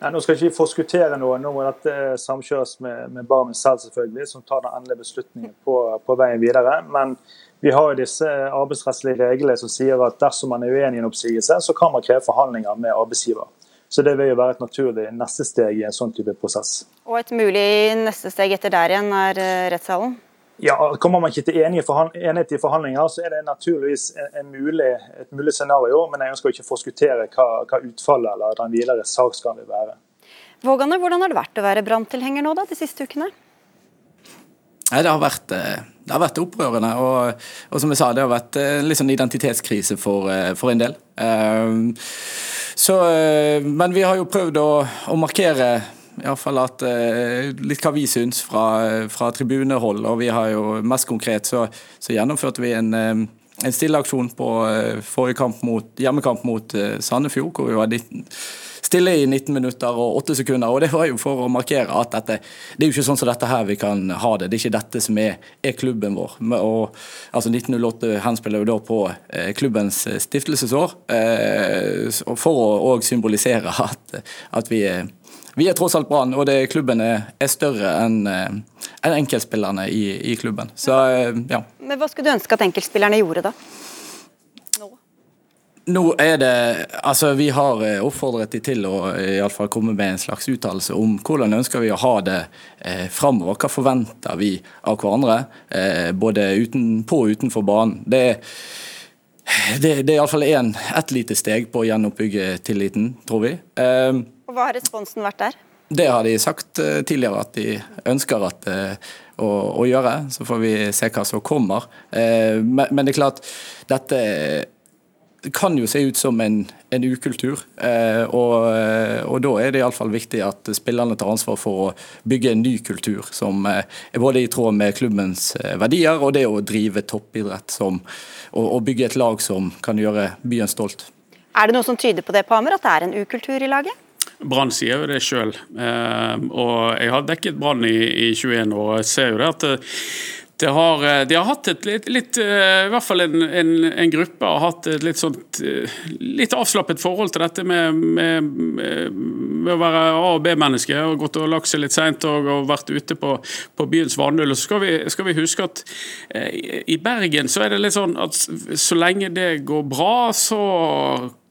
Nei, nå skal jeg ikke forskuttere noe. Nå må dette samkjøres med, med Barmen selv, selvfølgelig, som tar den endelige beslutningen på, på, veien videre. Men vi har jo disse arbeidsrettslige reglene som sier at dersom man er uenig i en oppsigelse, så kan man kreve forhandlinger med arbeidsgiver. Så det vil jo være et naturlig neste steg i en sånn type prosess. Og et mulig neste steg etter der igjen er eh, rettssalen? Ja, Kommer man ikke til enighet i forhandlinger, så er det naturligvis en mulig, et mulig scenario. Men jeg ønsker ikke å forskuttere hva, hva utfallet eller den videre saksgangen vil være. Vågane, hvordan har det vært å være branntilhenger nå da, de siste ukene? Nei, det har vært, eh, det har vært opprørende. Og, og, som jeg sa, det har vært en litt sånn identitetskrise for, eh, for en del. Så, men vi har jo prøvd å, å markere Iallfall at eh, litt hva vi syns fra, fra, tribunehold. Og vi har jo mest konkret så, så gjennomførte vi en, eh, en stilleaksjon på eh, forrige kamp mot, hjemmekamp mot Sandefjord, hvor vi var stille i 19 minutter og 8 sekunder. og Det var jo for å markere at dette, det er jo ikke sånn som dette her vi kan ha det. Det er ikke dette som er, er klubben vår. Og, altså 1908 henspiller jo da på eh, klubbens stiftelsesår, eh, for å òg symbolisere at, at vi er vi er tross alt Brann, og det, klubben er, større enn en enkeltspillerne i, i, klubben. Så, eh, ja. Men Hva skulle du ønske at enkeltspillerne gjorde da? Nå? Nå er det Altså, vi har eh, oppfordret de til å i alle fall komme med en slags uttalelse om hvordan ønsker vi å ha det eh, framover. Hva forventer vi av hverandre, eh, både uten, på og utenfor banen. Det er det, det er iallfall ett lite steg på å gjenoppbygge tilliten, tror vi. Eh, og Hva har responsen vært der? Det har de sagt eh, tidligere at de ønsker at, eh, å, å, gjøre. Så får vi se hva som kommer. Eh, men, men, det er klart, dette kan jo se ut som en, en ukultur. Og, og, da er det iallfall viktig at spillerne tar ansvar for å bygge en ny kultur som er både i tråd med klubbens verdier og det å drive toppidrett som, og, og bygge et lag som kan gjøre byen stolt. Er det noe som tyder på det, Pamer, at det er en ukultur i laget? Brann sier jo det sjøl. Eh, og jeg har dekket Brann i, i 21 år, og jeg ser jo det at eh, det har, eh, de har hatt et litt, litt I hvert fall en, en, en, gruppe har hatt et litt sånt litt avslappet forhold til dette med, med, med å være A- og B-menneske. og Gått og lagt seg litt seint og, og, vært ute på, på byens vannhull. Så skal vi, skal vi huske at i Bergen så er det litt sånn at så lenge det går bra, så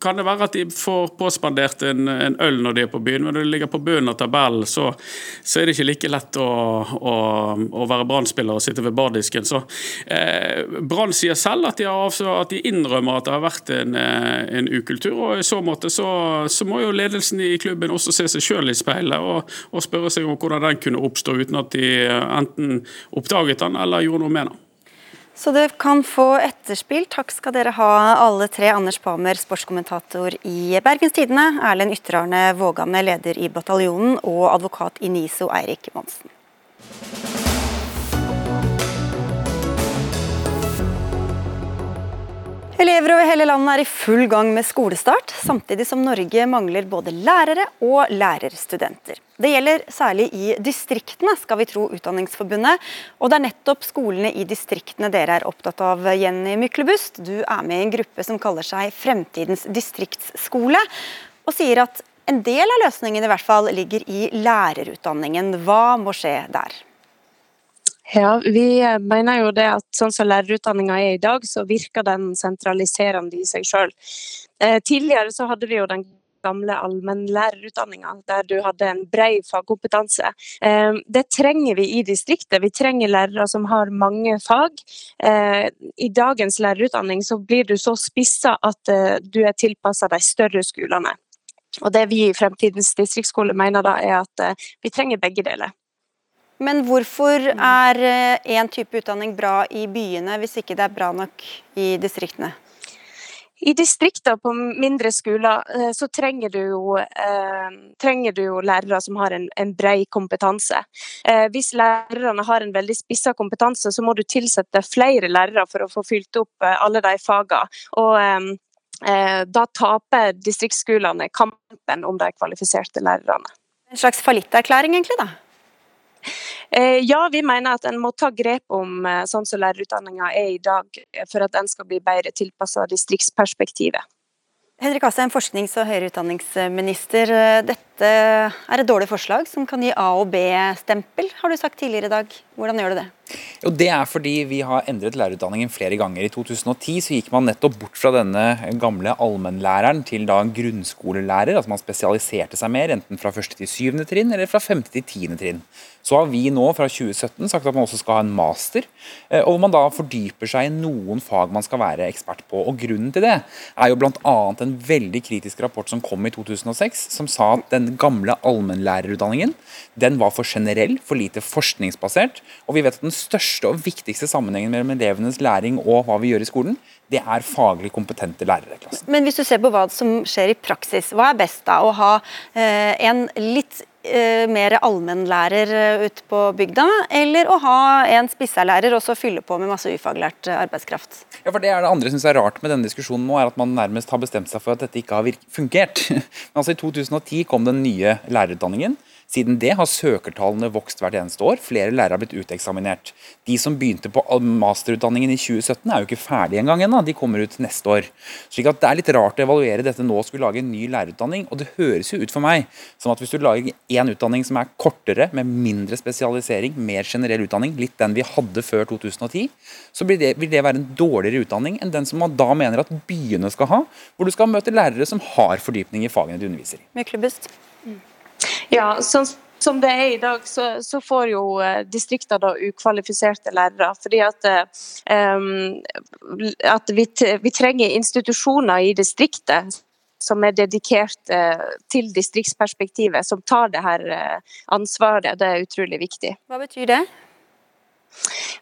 kan det være at de får påspandert en, en, øl når de er på byen, men når de ligger på bunnen av tabellen, så, så, er det ikke like lett å, å, å være brann og sitte ved bardisken. Så eh, Brann sier selv at de, har, at de, innrømmer at det har vært en, eh, en ukultur. og I så måte så, så, må jo ledelsen i klubben også se seg sjøl i speilet og, og, spørre seg om hvordan den kunne oppstå uten at de enten oppdaget den eller gjorde noe med den. Så det kan få etterspill. Takk skal dere ha alle tre. Anders Pamer, sportskommentator i Bergens Tidende. Erlend Ytterarne Vågane, leder i Bataljonen. Og advokat i NISO, Eirik Monsen. Elever over hele landet er i full gang med skolestart, samtidig som Norge mangler både lærere og lærerstudenter. Det gjelder særlig i distriktene, skal vi tro Utdanningsforbundet. Og det er nettopp skolene i distriktene dere er opptatt av, Jenny Myklebust. Du er med i en gruppe som kaller seg Fremtidens distriktsskole, og sier at en del av løsningen i hvert fall ligger i lærerutdanningen. Hva må skje der? Ja, Vi mener jo det at sånn som lærerutdanninga er i dag, så virker den sentraliserende i seg sjøl. Eh, tidligere så hadde vi jo den gamle allmennlærerutdanninga, der du hadde en bred fagkompetanse. Eh, det trenger vi i distriktet. Vi trenger lærere som har mange fag. Eh, I dagens lærerutdanning så blir du så spissa at du er tilpassa de større skolene. Og Det vi i Fremtidens distriktsskole mener da, er at vi trenger begge deler. Men hvorfor er én eh, type utdanning bra i byene, hvis ikke det er bra nok i distriktene? I distrikter på mindre skoler eh, så trenger du jo, eh, trenger du jo lærere som har en, en bred kompetanse. Eh, hvis lærerne har en veldig spissa kompetanse, så må du tilsette flere lærere for å få fylt opp eh, alle de fagene. Og eh, da taper distriktsskolene kampen om de kvalifiserte lærerne. En slags fallitterklæring, egentlig? da? Eh, ja, vi mener at en må ta grep om eh, sånn som lærerutdanninga er i dag, eh, for at den skal bli bedre tilpassa distriktsperspektivet. Henrik Asheim, forsknings- og høyere utdanningsminister. Dette er et dårlig forslag som kan gi A- og B-stempel, har du sagt tidligere i dag. Hvordan gjør du det? Jo, Det er fordi vi har endret lærerutdanningen flere ganger. I 2010 så gikk man nettopp bort fra denne gamle allmennlæreren til da en grunnskolelærer. altså Man spesialiserte seg mer, enten fra første til syvende trinn eller fra femte til tiende trinn. Så har vi nå fra 2017 sagt at man også skal ha en master, eh, og hvor man da fordyper seg i noen fag man skal være ekspert på. Og Grunnen til det er jo bl.a. en veldig kritisk rapport som kom i 2006, som sa at gamle allmennlærerutdanningen den var for generell, for lite forskningsbasert. Og vi vet at den største og viktigste sammenhengen mellom elevenes læring og hva vi gjør i skolen, det er faglig kompetente lærere. Men hvis du ser på hva som skjer i praksis, hva er best da? Å ha eh, en litt mer allmennlærer eh, ute på bygda, eller å ha en spisselærer og så fylle på med masse ufaglært eh, arbeidskraft? Ja, for Det er det andre synes er rart med denne diskusjonen nå, er at man nærmest har bestemt seg for at dette ikke har fungert. Men altså I 2010 kom den nye lærerutdanningen. Siden det har søkertallene vokst hvert eneste år. Flere lærere har blitt uteksaminert. De som begynte på masterutdanningen i 2017 er jo ikke ferdige engang ennå. De kommer ut neste år. Slik at Det er litt rart å evaluere dette nå og skulle lage en ny lærerutdanning. Og det høres jo ut for meg som at hvis du lager én utdanning som er kortere, med mindre spesialisering, mer generell utdanning, litt den vi hadde før 2010, så det, vil det være en dårligere utdanning enn den som man da mener at byene skal ha, hvor du skal møte lærere som har fordypning i fagene de underviser i. Ja, sånn som det er i dag, så, så får jo distrikter distriktene ukvalifiserte lærere. fordi at, um, at vi, vi, trenger institusjoner i distriktet som er dedikert uh, til distriktsperspektivet, som tar det her uh, ansvaret. Det er utrolig viktig. Hva betyr det?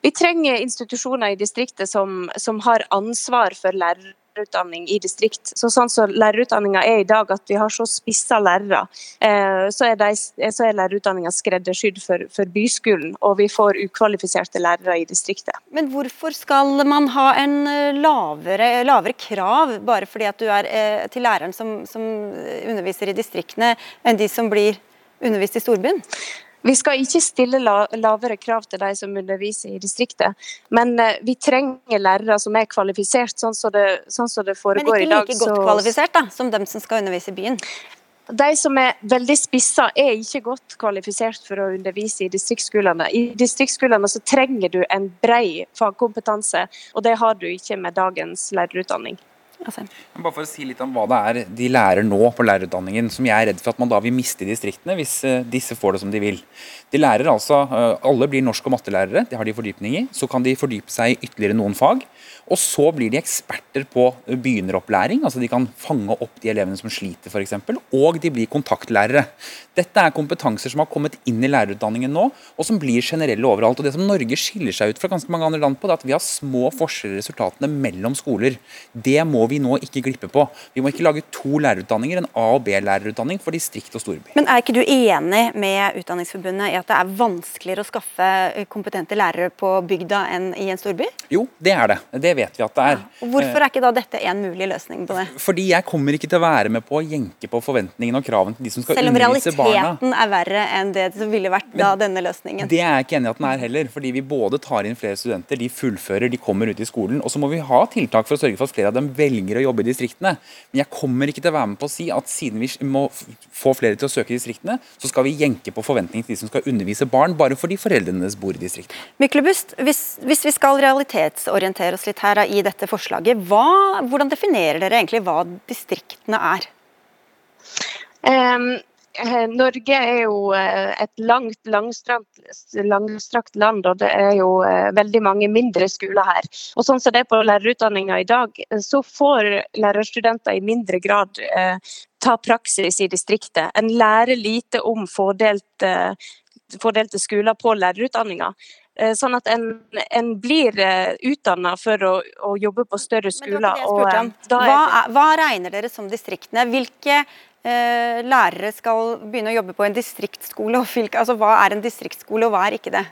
Vi trenger institusjoner i distriktet som, som har ansvar for lærere lærerutdanning i distrikt. Så sånn som lærerutdanninga er i dag, at vi har så spissa lærere, eh, så er, de, så er lærerutdanninga skreddersydd for, for, byskolen, og vi får ukvalifiserte lærere i distriktet. Men hvorfor skal man ha en eh, lavere, lavere krav bare fordi at du er eh, til læreren som, som underviser i distriktene, enn de som blir undervist i storbyen? Vi skal ikke stille lavere krav til de som underviser i distriktet, men eh, vi trenger lærere som er kvalifisert, sånn som det, sånn som det foregår i dag. Men ikke like godt så... kvalifisert da, som dem som skal undervise i byen? De som er veldig spissa, er ikke godt kvalifisert for å undervise i distriktsskolene. I distriktsskolene så trenger du en bred fagkompetanse, og det har du ikke med dagens lærerutdanning. Bare for å si litt om hva det er de lærer nå på lærerutdanningen, som jeg er redd for at man da vil miste i distriktene hvis eh, disse får det som de vil. De lærer altså, eh, Alle blir norsk- og mattelærere, det har de fordypning i. Så kan de fordype seg i ytterligere noen fag. Og så blir de eksperter på begynneropplæring, altså de kan fange opp de elevene som sliter f.eks. Og de blir kontaktlærere. Dette er kompetanser som har kommet inn i lærerutdanningen nå, og som blir generelle overalt. Og Det som Norge skiller seg ut fra ganske mange andre land på, det er at vi har små forskjeller i resultatene mellom skoler. Det må vi nå ikke glippe på. Vi må ikke lage to lærerutdanninger, en A- og B-lærerutdanning for distrikt og storby. Men er ikke du enig med Utdanningsforbundet i at det er vanskeligere å skaffe kompetente lærere på bygda enn i en storby? Jo, det er det. Det vet vi at det er. Ja. Hvorfor er ikke da dette en mulig løsning på det? Fordi jeg kommer ikke til å være med på å jenke på forventningene og kravene til de som skal undervise barna. Selv om realiteten er verre enn det som ville vært da denne løsningen. Det er jeg ikke enig i at den er heller. Fordi vi både tar inn flere studenter, de fullfører, de kommer ut i skolen. Og så må vi ha tiltak for å sørge for at flere av dem velger å jobbe i distriktene. Men jeg kommer ikke til å være med på å si at siden vi må få flere til å søke i distriktene, så skal vi jenke på forventningene til de som skal undervise barn, bare fordi foreldrene deres bor i distriktene. Myklebust, hvis, hvis vi skal realitetsorientere oss litt her da, i dette forslaget, hva, hvordan definerer dere egentlig hva distriktene er? Um Norge er jo eh, et langt, langstrakt, langstrakt land, og det er jo eh, veldig mange mindre skoler her. Og sånn som det er på lærerutdanninga i dag, eh, så får lærerstudenter i mindre grad eh, ta praksis i distriktet. En lærer lite om fordelt, eh, fordelte skoler på lærerutdanninga. Eh, Sånn at en, en blir utdanna for å, å jobbe på større skoler. Eh, er hva, hva regner dere som distriktene? Hvilke eh, lærere skal begynne å jobbe på en distriktsskole? Altså, hva er en distriktsskole, og hva er ikke det?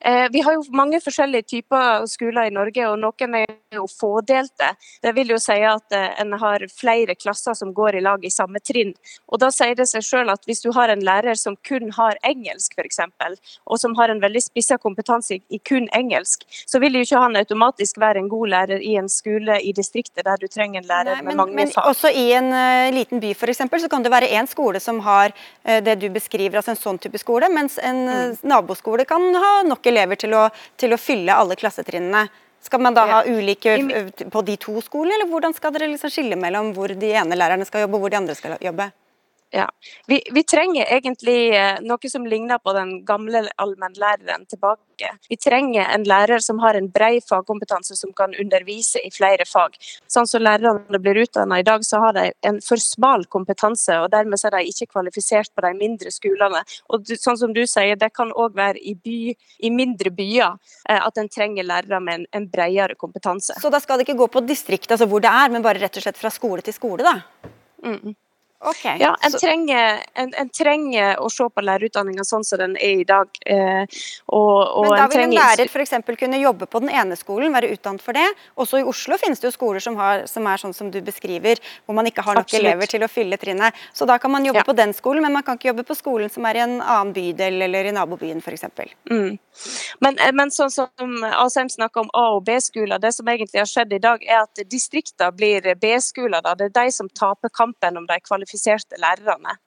Eh, Vi har jo mange forskjellige typer skoler i Norge, og noen er jo fådelte. Det vil jo si at eh, en har flere klasser som går i lag i samme trinn. Og Da sier det seg selv at hvis du har en lærer som kun har engelsk, f.eks., og som har en veldig spissa kompetanse i- kun engelsk, så vil jo ikke han automatisk være en god lærer i en skole i distriktet der du trenger en lærer Nei, med men, mange men fag. også i en uh, liten by eksempel, så kan det være en skole som har uh, det du beskriver, altså en sånn type skole, mens en Mm. naboskole kan ha nok elever til å, til å fylle alle klassetrinnene. Skal man da ha ulike eh, på de to skolene, eller hvordan skal dere liksom skille mellom hvor de ene lærerne skal jobbe og hvor de andre skal jobbe? Ja. Vi, vi trenger egentlig eh, noe som ligner på den gamle allmennlæreren tilbake. Vi trenger en lærer som har en bred fagkompetanse som kan undervise i flere fag. Sånn som lærerne blir utdannet i dag, så har de en for smal kompetanse, og dermed er de ikke kvalifisert på de mindre skolene. Og sånn som du sier, det kan òg være i, by, i mindre byer eh, at en trenger lærere med en, en bredere kompetanse. Så da skal det ikke gå på distriktet, altså hvor det er, men bare rett og slett fra skole til skole, da? Mm. Ok. Ja, en trenger, en, en trenger å se på lærerutdanninga sånn som den er i dag. Eh, og, og Men da vil en trenger lærer f.eks. kunne jobbe på den ene skolen, være utdannet for det. Også i Oslo finnes det jo skoler som, har, som er sånn som du beskriver, hvor man ikke har nok Absolutt. elever til å fylle trinnet. Så da kan man jobbe på den skolen, men man kan ikke jobbe på skolen som er i en annen bydel eller i nabobyen f.eks. Mm. Men, eh, men sånn som Asheim snakker om A- og B-skoler, det som egentlig har skjedd i dag, er at distrikter blir B-skoler. Det er de som taper kampen om de kvalifiserte lærerne.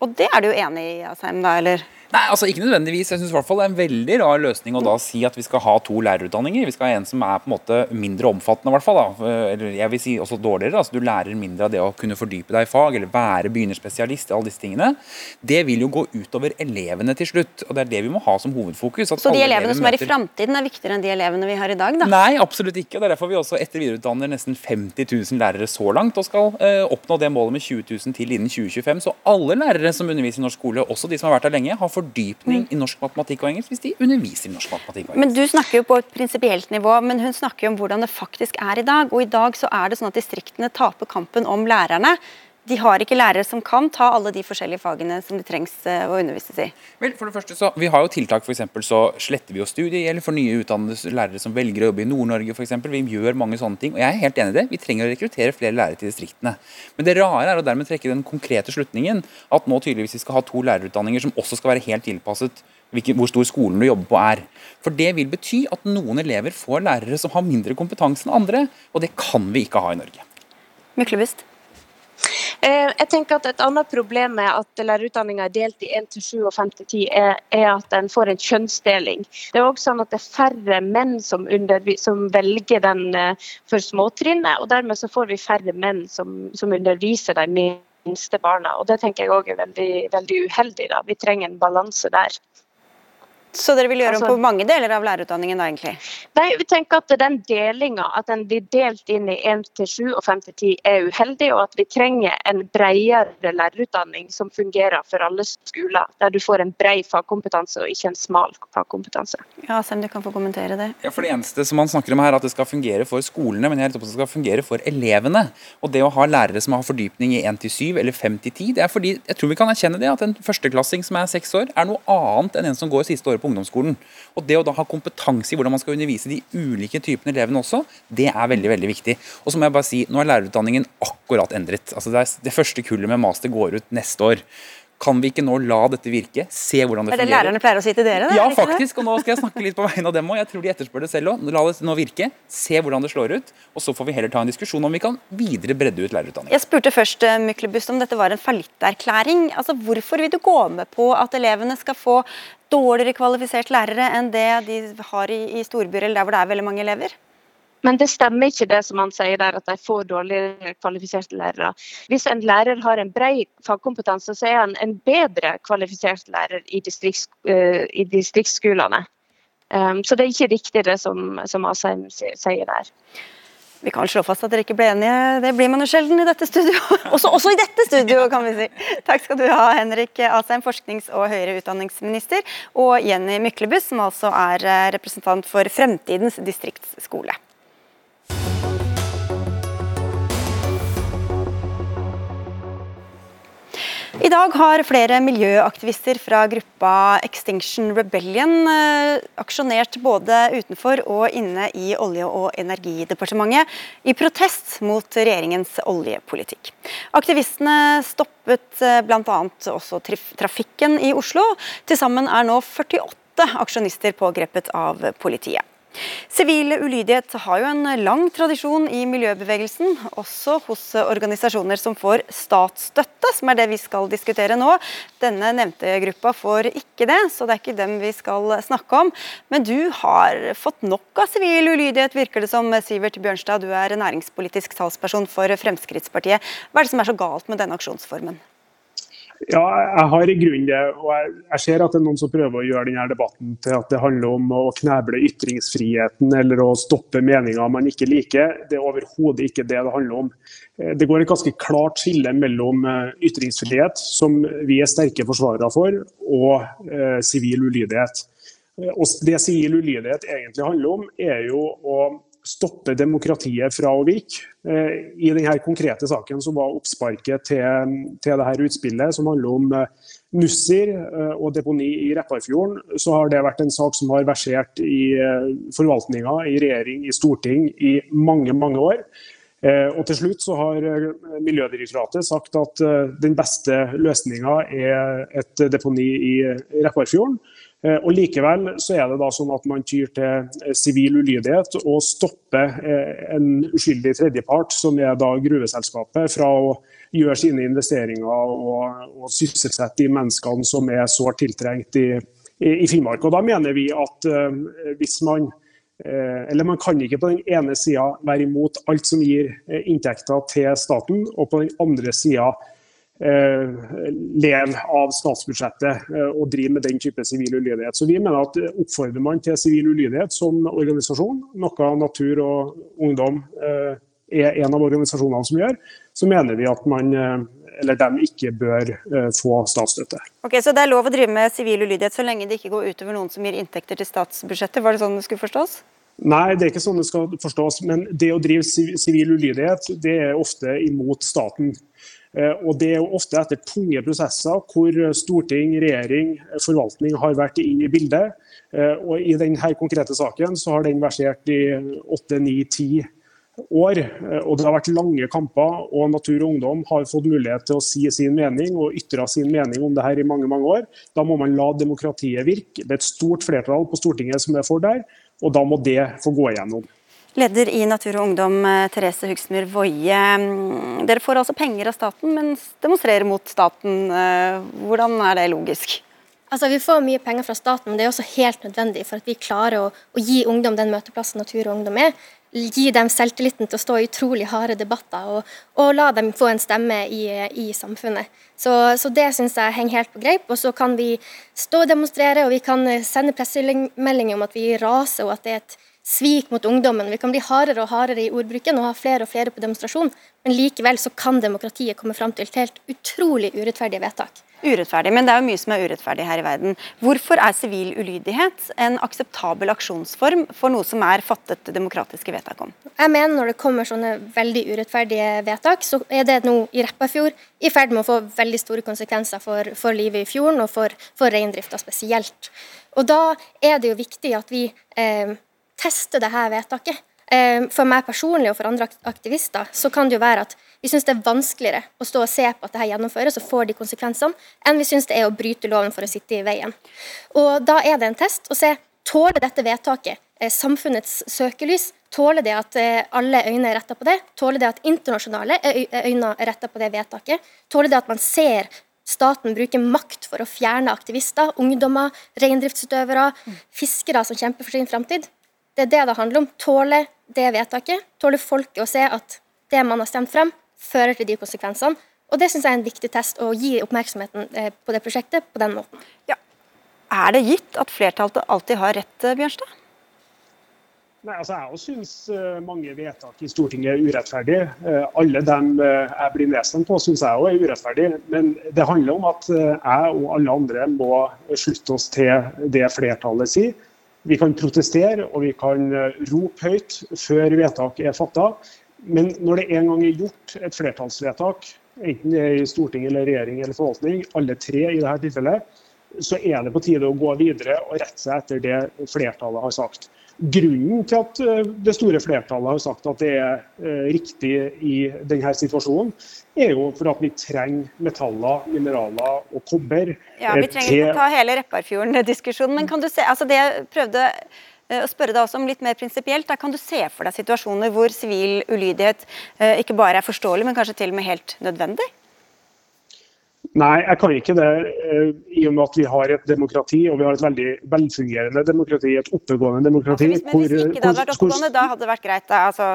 Og det er du enig i, Asheim, da, eller? Nei, altså ikke nødvendigvis. Jeg fall det er en veldig rar løsning å da si at vi skal ha to lærerutdanninger. Vi skal ha en som er på en måte mindre omfattende, i hvert fall. Da. Eller jeg vil si også dårligere. altså Du lærer mindre av det å kunne fordype deg i fag, eller være begynnerspesialist i alle disse tingene. Det vil jo gå utover elevene til slutt, og det er det vi må ha som hovedfokus. Så de elevene elever som er i framtiden er viktigere enn de elevene vi har i dag, da? Nei, absolutt ikke. og Det er derfor vi også etter- videreutdanner nesten 50 000 lærere så langt, og skal eh, oppnå det målet med 20 000 til innen 2025. Så alle lærere som underviser i norsk skole, også de som har vært der lenge, har fordypning i norsk matematikk og engelsk hvis de underviser i norsk matematikk og engelsk. Men Du snakker jo på et prinsipielt nivå, men hun snakker jo om hvordan det faktisk er i dag. Og i dag så er det sånn at distriktene taper kampen om lærerne. De har ikke lærere som kan ta alle de forskjellige fagene som det trengs eh, å undervises i. Vel, for det første så, Vi har jo tiltak, eksempel, så sletter vi jo studiegjeld for nye utdannede lærere som velger å jobbe i Nord-Norge. eksempel. Vi gjør mange sånne ting. og Jeg er helt enig i det. Vi trenger å rekruttere flere lærere til distriktene. Men det rare er å dermed trekke den konkrete slutningen at nå tydeligvis vi skal ha to lærerutdanninger som også skal være helt tilpasset hvor stor skolen du jobber på er. For det vil bety at noen elever får lærere som har mindre kompetanse enn andre, og det kan vi ikke ha i Norge. Myklebust? Eh, Jeg tenker at Et annet problem med at lærerutdanninga er delt i 1 til 7 og 5 til 10, er, at en får en kjønnsdeling. Det er også sånn at det er færre menn som, som velger den eh, for småtrinnet, og dermed så får vi færre menn som, som underviser de minste barna. og Det tenker jeg òg er veldig, veldig uheldig. da. Vi trenger en balanse der. Så dere vil gjøre Altså- om på mange deler av lærerutdanningen da, egentlig? Nei, vi tenker at den delinga, at den blir delt inn i 1 til 7 og 5 til 10 er uheldig, og at vi trenger en bredere lærerutdanning som fungerer for alle skoler. Der du får en bred fagkompetanse og ikke en smal fagkompetanse. Ja, Sem, du kan få kommentere det. Ja, for Det eneste som man snakker om her, er at det skal fungere for skolene, men jeg er opptatt at det skal fungere for elevene. Og det å ha lærere som har fordypning i 1 til 7 eller 5 til 10, det er fordi jeg tror vi kan erkjenne det at en førsteklassing som er seks år, er noe annet enn en som går siste året på ungdomsskolen. Og det å da ha kompetanse i hvordan man skal undervise de ulike typene elevene også, det er veldig veldig viktig. Og så må jeg bare si, nå er lærerutdanningen akkurat endret. Altså det, er, det første kullet med master går ut neste år. Kan vi ikke nå la dette virke, se hvordan det fungerer? Er det lærerne pleier å si til dere? det? Ja, det det? faktisk. Og nå skal jeg snakke litt på vegne av dem òg. Jeg tror de etterspør det selv òg. La det nå virke. Se hvordan det slår ut. Og så får vi heller ta en diskusjon om vi kan videre bredde ut lærerutdanningen. Jeg spurte først eh, Myklebust om dette var en fallitterklæring. Altså, hvorfor vil du gå med på at elevene skal få dårligere kvalifisert lærere enn det de har i, i storbyer eller der hvor det er veldig mange elever? Men det stemmer ikke det som han sier der, at de får dårligere kvalifiserte lærere. Hvis en lærer har en bred fagkompetanse, så er han en bedre kvalifisert lærer i, distrikts, eh, i distriktsskolene. Um, så det er ikke riktig det som, som Asheim sier der. Vi kan slå fast at dere ikke ble enige. Det blir man jo sjelden i dette studio. Også, også i dette studio, kan vi si. Takk skal du ha, Henrik Asheim, forsknings- og høyere utdanningsminister, og Jenny Myklebust, som altså er eh, representant for Fremtidens distriktsskole. I dag har flere miljøaktivister fra gruppa Extinction Rebellion eh, aksjonert både utenfor og inne i Olje- og energidepartementet i protest mot regjeringens oljepolitikk. Aktivistene stoppet bl.a. også trafikken i Oslo. Til sammen er nå 48 aksjonister pågrepet av politiet. Sivil ulydighet har jo en lang tradisjon i miljøbevegelsen, også hos organisasjoner som får statsstøtte, som er det vi skal diskutere nå. Denne nevnte gruppa får ikke det, så det er ikke dem vi skal snakke om. Men du har fått nok av sivil ulydighet, virker det som. Sivert Bjørnstad, du er næringspolitisk talsperson for Fremskrittspartiet. Hva er det som er så galt med denne aksjonsformen? Ja, jeg har i grunnen det. Og jeg, jeg ser at det er noen som prøver å gjøre denne debatten til at det handler om å kneble ytringsfriheten eller å stoppe meninger man ikke liker. Det er overhodet ikke det det handler om. Eh, Det går et ganske klart skille mellom eh, ytringsfrihet, som vi er sterke forsvarere for, og eh, sivil ulydighet. Eh, Og det sivil ulydighet egentlig handler om, er jo å stoppe demokratiet fra å virke. Eh, I denne konkrete saken som var oppsparket til, til dette utspillet, som handler om eh, Nussir eh, og deponi i Repparfjorden, så har det vært en sak som har versert i forvaltninga, i regjering, i storting i mange, mange år. Og til slutt så har Miljødirektoratet sagt at den beste løsninga er et deponi i Repparfjorden. Eh, Og Likevel så er det da sånn at man tyr til eh, sivil ulydighet og stopper eh, en uskyldig tredjepart, som er da gruveselskapet, fra å gjøre sine investeringer og, og sysselsette de menneskene som er sårt tiltrengt i, i, Finnmark. Og Da mener vi at hvis man Eller Man kan ikke på den ene sida være imot alt som gir inntekter til staten, og på den andre sida leve av statsbudsjettet eh, og drive med den type sivil ulydighet. Så vi mener at eh, Oppfordrer man til sivil ulydighet som organisasjon, noe Natur og Ungdom eh, er en av organisasjonene som gjør, så mener vi at man eh, eller de ikke bør eh, få statsstøtte. Ok, Så det er lov å drive med sivil ulydighet så lenge det ikke går utover noen som gir inntekter til statsbudsjettet? Var det sånn det skulle forstås? Nei, det er ikke sånn det skal forstås. Men det å drive sivil ulydighet, det er ofte imot staten. Eh, Og det er jo ofte etter tunge prosesser hvor storting, regjering, forvaltning har vært i bildet. Eh, Og i denne konkrete saken så har den versert i åtte, ni, ti år. Eh, Og det har vært lange kamper, og Natur og Ungdom har fått mulighet til å si sin mening og ytre sin mening om det her i mange mange år. Da må man la demokratiet virke. Det er et stort flertall på Stortinget som er for der, og da må det få gå igjennom. Leder i Natur og Ungdom, eh, Therese Hugsmyr Woie. Mm, Dere får altså penger av staten, men demonstrerer mot staten. Eh, Hvordan er det logisk? Altså, Vi får mye penger fra staten, men det er også helt nødvendig for at vi klarer å, å gi ungdom den møteplassen Natur og Ungdom er. gi dem selvtilliten til å stå i utrolig harde debatter, og, og la dem få en stemme i, i samfunnet. Så, så det syns jeg henger helt på greip. Og så kan vi stå og demonstrere, og vi kan sende pressemeldinger om at vi raser, og at det er et svik mot ungdommen. Vi kan bli hardere og hardere i ordbruken og ha flere og flere på demonstrasjon, men likevel så kan demokratiet komme fram til helt utrolig urettferdige vedtak urettferdig. Men det er jo mye som er urettferdig her i verden. Hvorfor er sivil ulydighet en akseptabel aksjonsform for noe som er fattet demokratiske vedtak om? Jeg mener når det kommer sånne veldig urettferdige vedtak, så er det nå i Repparfjord i ferd med å få veldig store konsekvenser for, for livet i fjorden og for, for reindrifta spesielt. Og Da er det jo viktig at vi eh, tester dette vedtaket. Eh, for meg personlig og for andre aktivister så kan det jo være at vi syns det er vanskeligere å stå og se på at dette gjennomføres og får de konsekvensene, enn vi syns det er å bryte loven for å sitte i veien. Og Da er det en test å se tåler dette vedtaket eh, samfunnets søkelys. Tåler det at eh, alle øyne er retta på det? Tåler det at internasjonale øyne er retta på det vedtaket? Tåler det at man ser staten bruke makt for å fjerne aktivister, ungdommer, reindriftsutøvere, fiskere som kjemper for sin framtid? Det er det det handler om. Tåle det vedtaket? Tåle folket å se at det man har stemt frem, fører til de konsekvensene. Og Det syns jeg er en viktig test, å gi oppmerksomheten eh, på det prosjektet på den måten. Ja. Er det gitt at flertallet alltid har rett, eh, Bjørnstad? Nei, altså Jeg syns eh, mange vedtak i Stortinget er urettferdige. Alle dem jeg blir nedstemt på, syns jeg òg er urettferdige. Men det handler om at jeg og alle andre må slutte oss til det flertallet sier. Vi kan protestere og vi kan rope høyt før vedtak er fatta. Men når det en gang er gjort et flertallsvedtak, enten det er i storting eller regjering eller forvaltning, alle tre i dette tilfellet, så er det på tide å gå videre og rette seg etter det flertallet har sagt. Grunnen til at eh, det store flertallet har sagt at det er eh, riktig i denne situasjonen, er jo for at vi trenger metaller, mineraler og kobber. Ja, Vi trenger ikke ta hele Repparfjorden-diskusjonen, men kan du se, altså det jeg prøvde eh, spørre deg også om litt mer prinsipielt. Kan du se for deg situasjoner hvor sivil ulydighet eh, ikke bare er forståelig, men kanskje til og med helt nødvendig? Nei, jeg kan ikke det. Eh, I og med at vi har et demokrati, og vi har et veldig velfungerende demokrati, et oppegående demokrati. Altså, hvis, men hvis ikke det hadde vært oppegående, da hadde det vært greit? Altså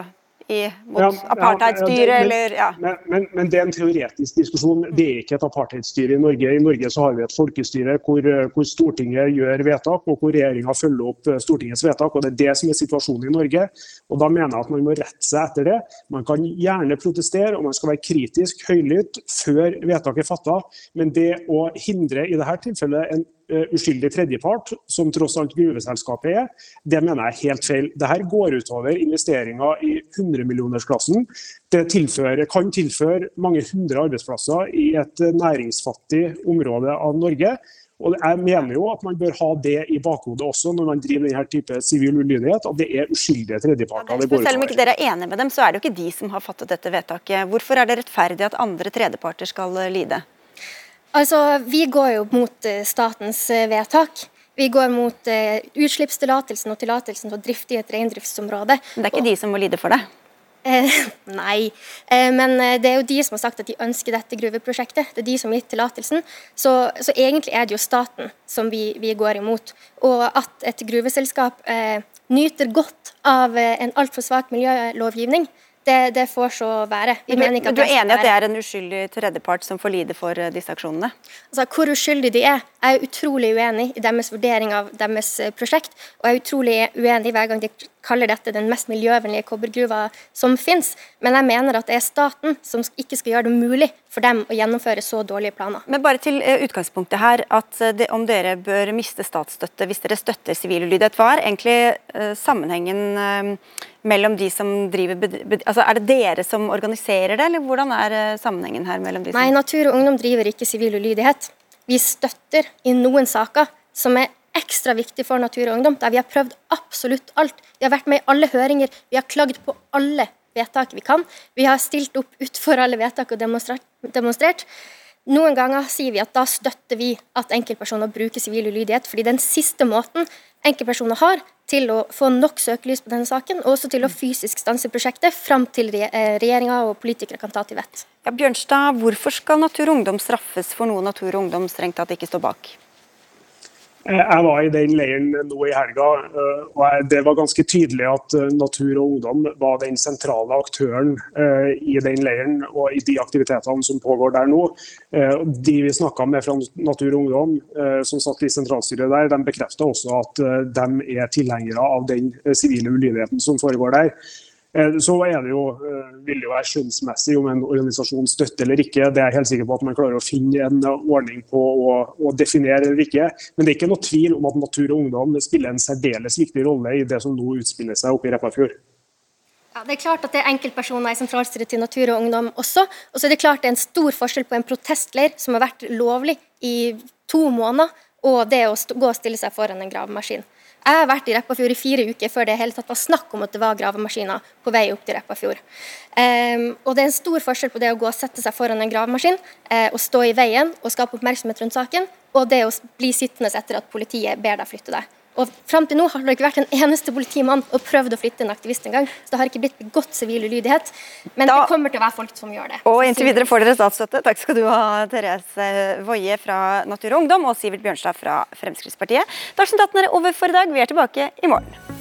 i, mot ja, apartheidstyret, ja, eller ja. Men, men, men, det er en teoretisk diskusjon. Det er ikke et apartheidstyre i Norge. I Norge så har vi et folkestyre hvor, hvor Stortinget gjør vedtak, og hvor regjeringa følger opp eh, Stortingets vedtak. og Det er det som er situasjonen i Norge. og Da mener jeg at man må rette seg etter det. Man kan gjerne protestere, og man skal være kritisk høylytt før vedtaket er fatta, men det å hindre i dette tilfellet en Eh, uskyldig tredjepart, som tross alt gruveselskapet er, det mener jeg er helt feil. Dette går utover investeringer i 100-millionersklassen. Det tilfører, kan tilføre mange hundre arbeidsplasser i et næringsfattig område av Norge. Og jeg mener jo at man bør ha det i bakhodet også når man driver denne type sivil ulydighet, at det er uskyldige tredjeparter. Ja, selv om ikke dere er enige med dem, så er det jo ikke de som har fattet dette vedtaket. Hvorfor er det rettferdig at andre tredjeparter skal lide? Altså, Vi går jo mot eh, statens eh, vedtak. Vi går mot uh, utslippstillatelsen og tillatelsen til å drifte i et reindriftsområde. Men det er ikke og, de som må lide for det? Eh, nei, eh, men det er jo de som har sagt at de ønsker dette gruveprosjektet. Det er de som har gitt tillatelsen. Så, så, egentlig er det jo staten som vi, vi går imot. Og at et gruveselskap eh, nyter godt av en altfor svak miljølovgivning, det, det, får så være. Vi men, men du er enig i at det er en uskyldig tredjepart som får lide for uh, disse aksjonene? Altså, Hvor uskyldig de er, jeg er utrolig uenig i deres vurdering av deres uh, prosjekt. Og jeg er utrolig uenig hver gang de kaller dette den mest miljøvennlige kobbergruva som finnes. Men jeg mener at det er staten som ikke skal gjøre det mulig for dem å gjennomføre så dårlige planer. Men bare til uh, utgangspunktet her, at det, om dere bør miste statsstøtte hvis dere støtter sivil ulydighet. Hva er egentlig sammenhengen? mellom de som driver altså Er det dere som organiserer det, eller hvordan er eh, sammenhengen her? mellom de som... Nei, Natur og Ungdom driver ikke sivil ulydighet. Vi støtter i noen saker som er ekstra viktig for Natur og Ungdom, der vi har prøvd absolutt alt. Vi har vært med i alle høringer, vi har klagd på alle vedtak vi kan. Vi har stilt opp utfor alle vedtak og demonstrert. Noen ganger sier vi at da støtter vi at enkeltpersoner bruker sivil ulydighet, fordi den siste måten enkeltpersoner har til å få nok søkelys på denne saken, og også til å fysisk stanse prosjektet fram til eh, regjeringa og politikere kan ta til vett. Ja, Bjørnstad, hvorfor skal Natur og Ungdom straffes for noe Natur og Ungdom strengt tatt ikke står bak? Jeg var i den leiren nå i helga, eh, og det var ganske tydelig at eh, Natur og Ungdom var den sentrale aktøren eh, i den leiren og i de aktivitetene som pågår der nå. De vi snakka med fra Natur og Ungdom, som satt i sentralstyret der, de bekrefta også at de er tilhengere av den sivile ulydigheten som foregår der. Eh, så det jo, eh, vil det jo være skjønnsmessig om en organisasjon støtter eller ikke. Det er jeg helt sikker på at man klarer å finne en ordning på å, å definere eller ikke. Men det er ikke noe tvil om at Natur og Ungdom spiller en særdeles viktig rolle i det som nå utspiller seg oppe i Repparfjord. Ja, det er klart at det er enkeltpersoner i sentralstyret til Natur og Ungdom også. Og så er det klart det er en stor forskjell på en protestleir som har vært lovlig i to måneder, og det å gå og stille seg foran en gravemaskin. Jeg har vært i Repparfjord i fire uker før det hele tatt var snakk om at det var gravemaskiner på vei opp til Repparfjord. Um, og Det er en stor forskjell på det å gå og sette seg foran en gravemaskin uh, og stå i veien og skape oppmerksomhet rundt saken, og det å bli sittende etter at politiet ber deg flytte deg. Og Fram til nå har det ikke vært en eneste politimann og prøvd å flytte en aktivist engang. Så det har ikke blitt begått sivil ulydighet. Men da, det kommer til å være folk som gjør det. Og inntil videre får dere statsstøtte. Takk skal du ha, Therese Woie fra Natur og Ungdom og Sivert Bjørnstad fra Fremskrittspartiet. Dagsnytt 18 er over for i dag. Vi er tilbake i morgen.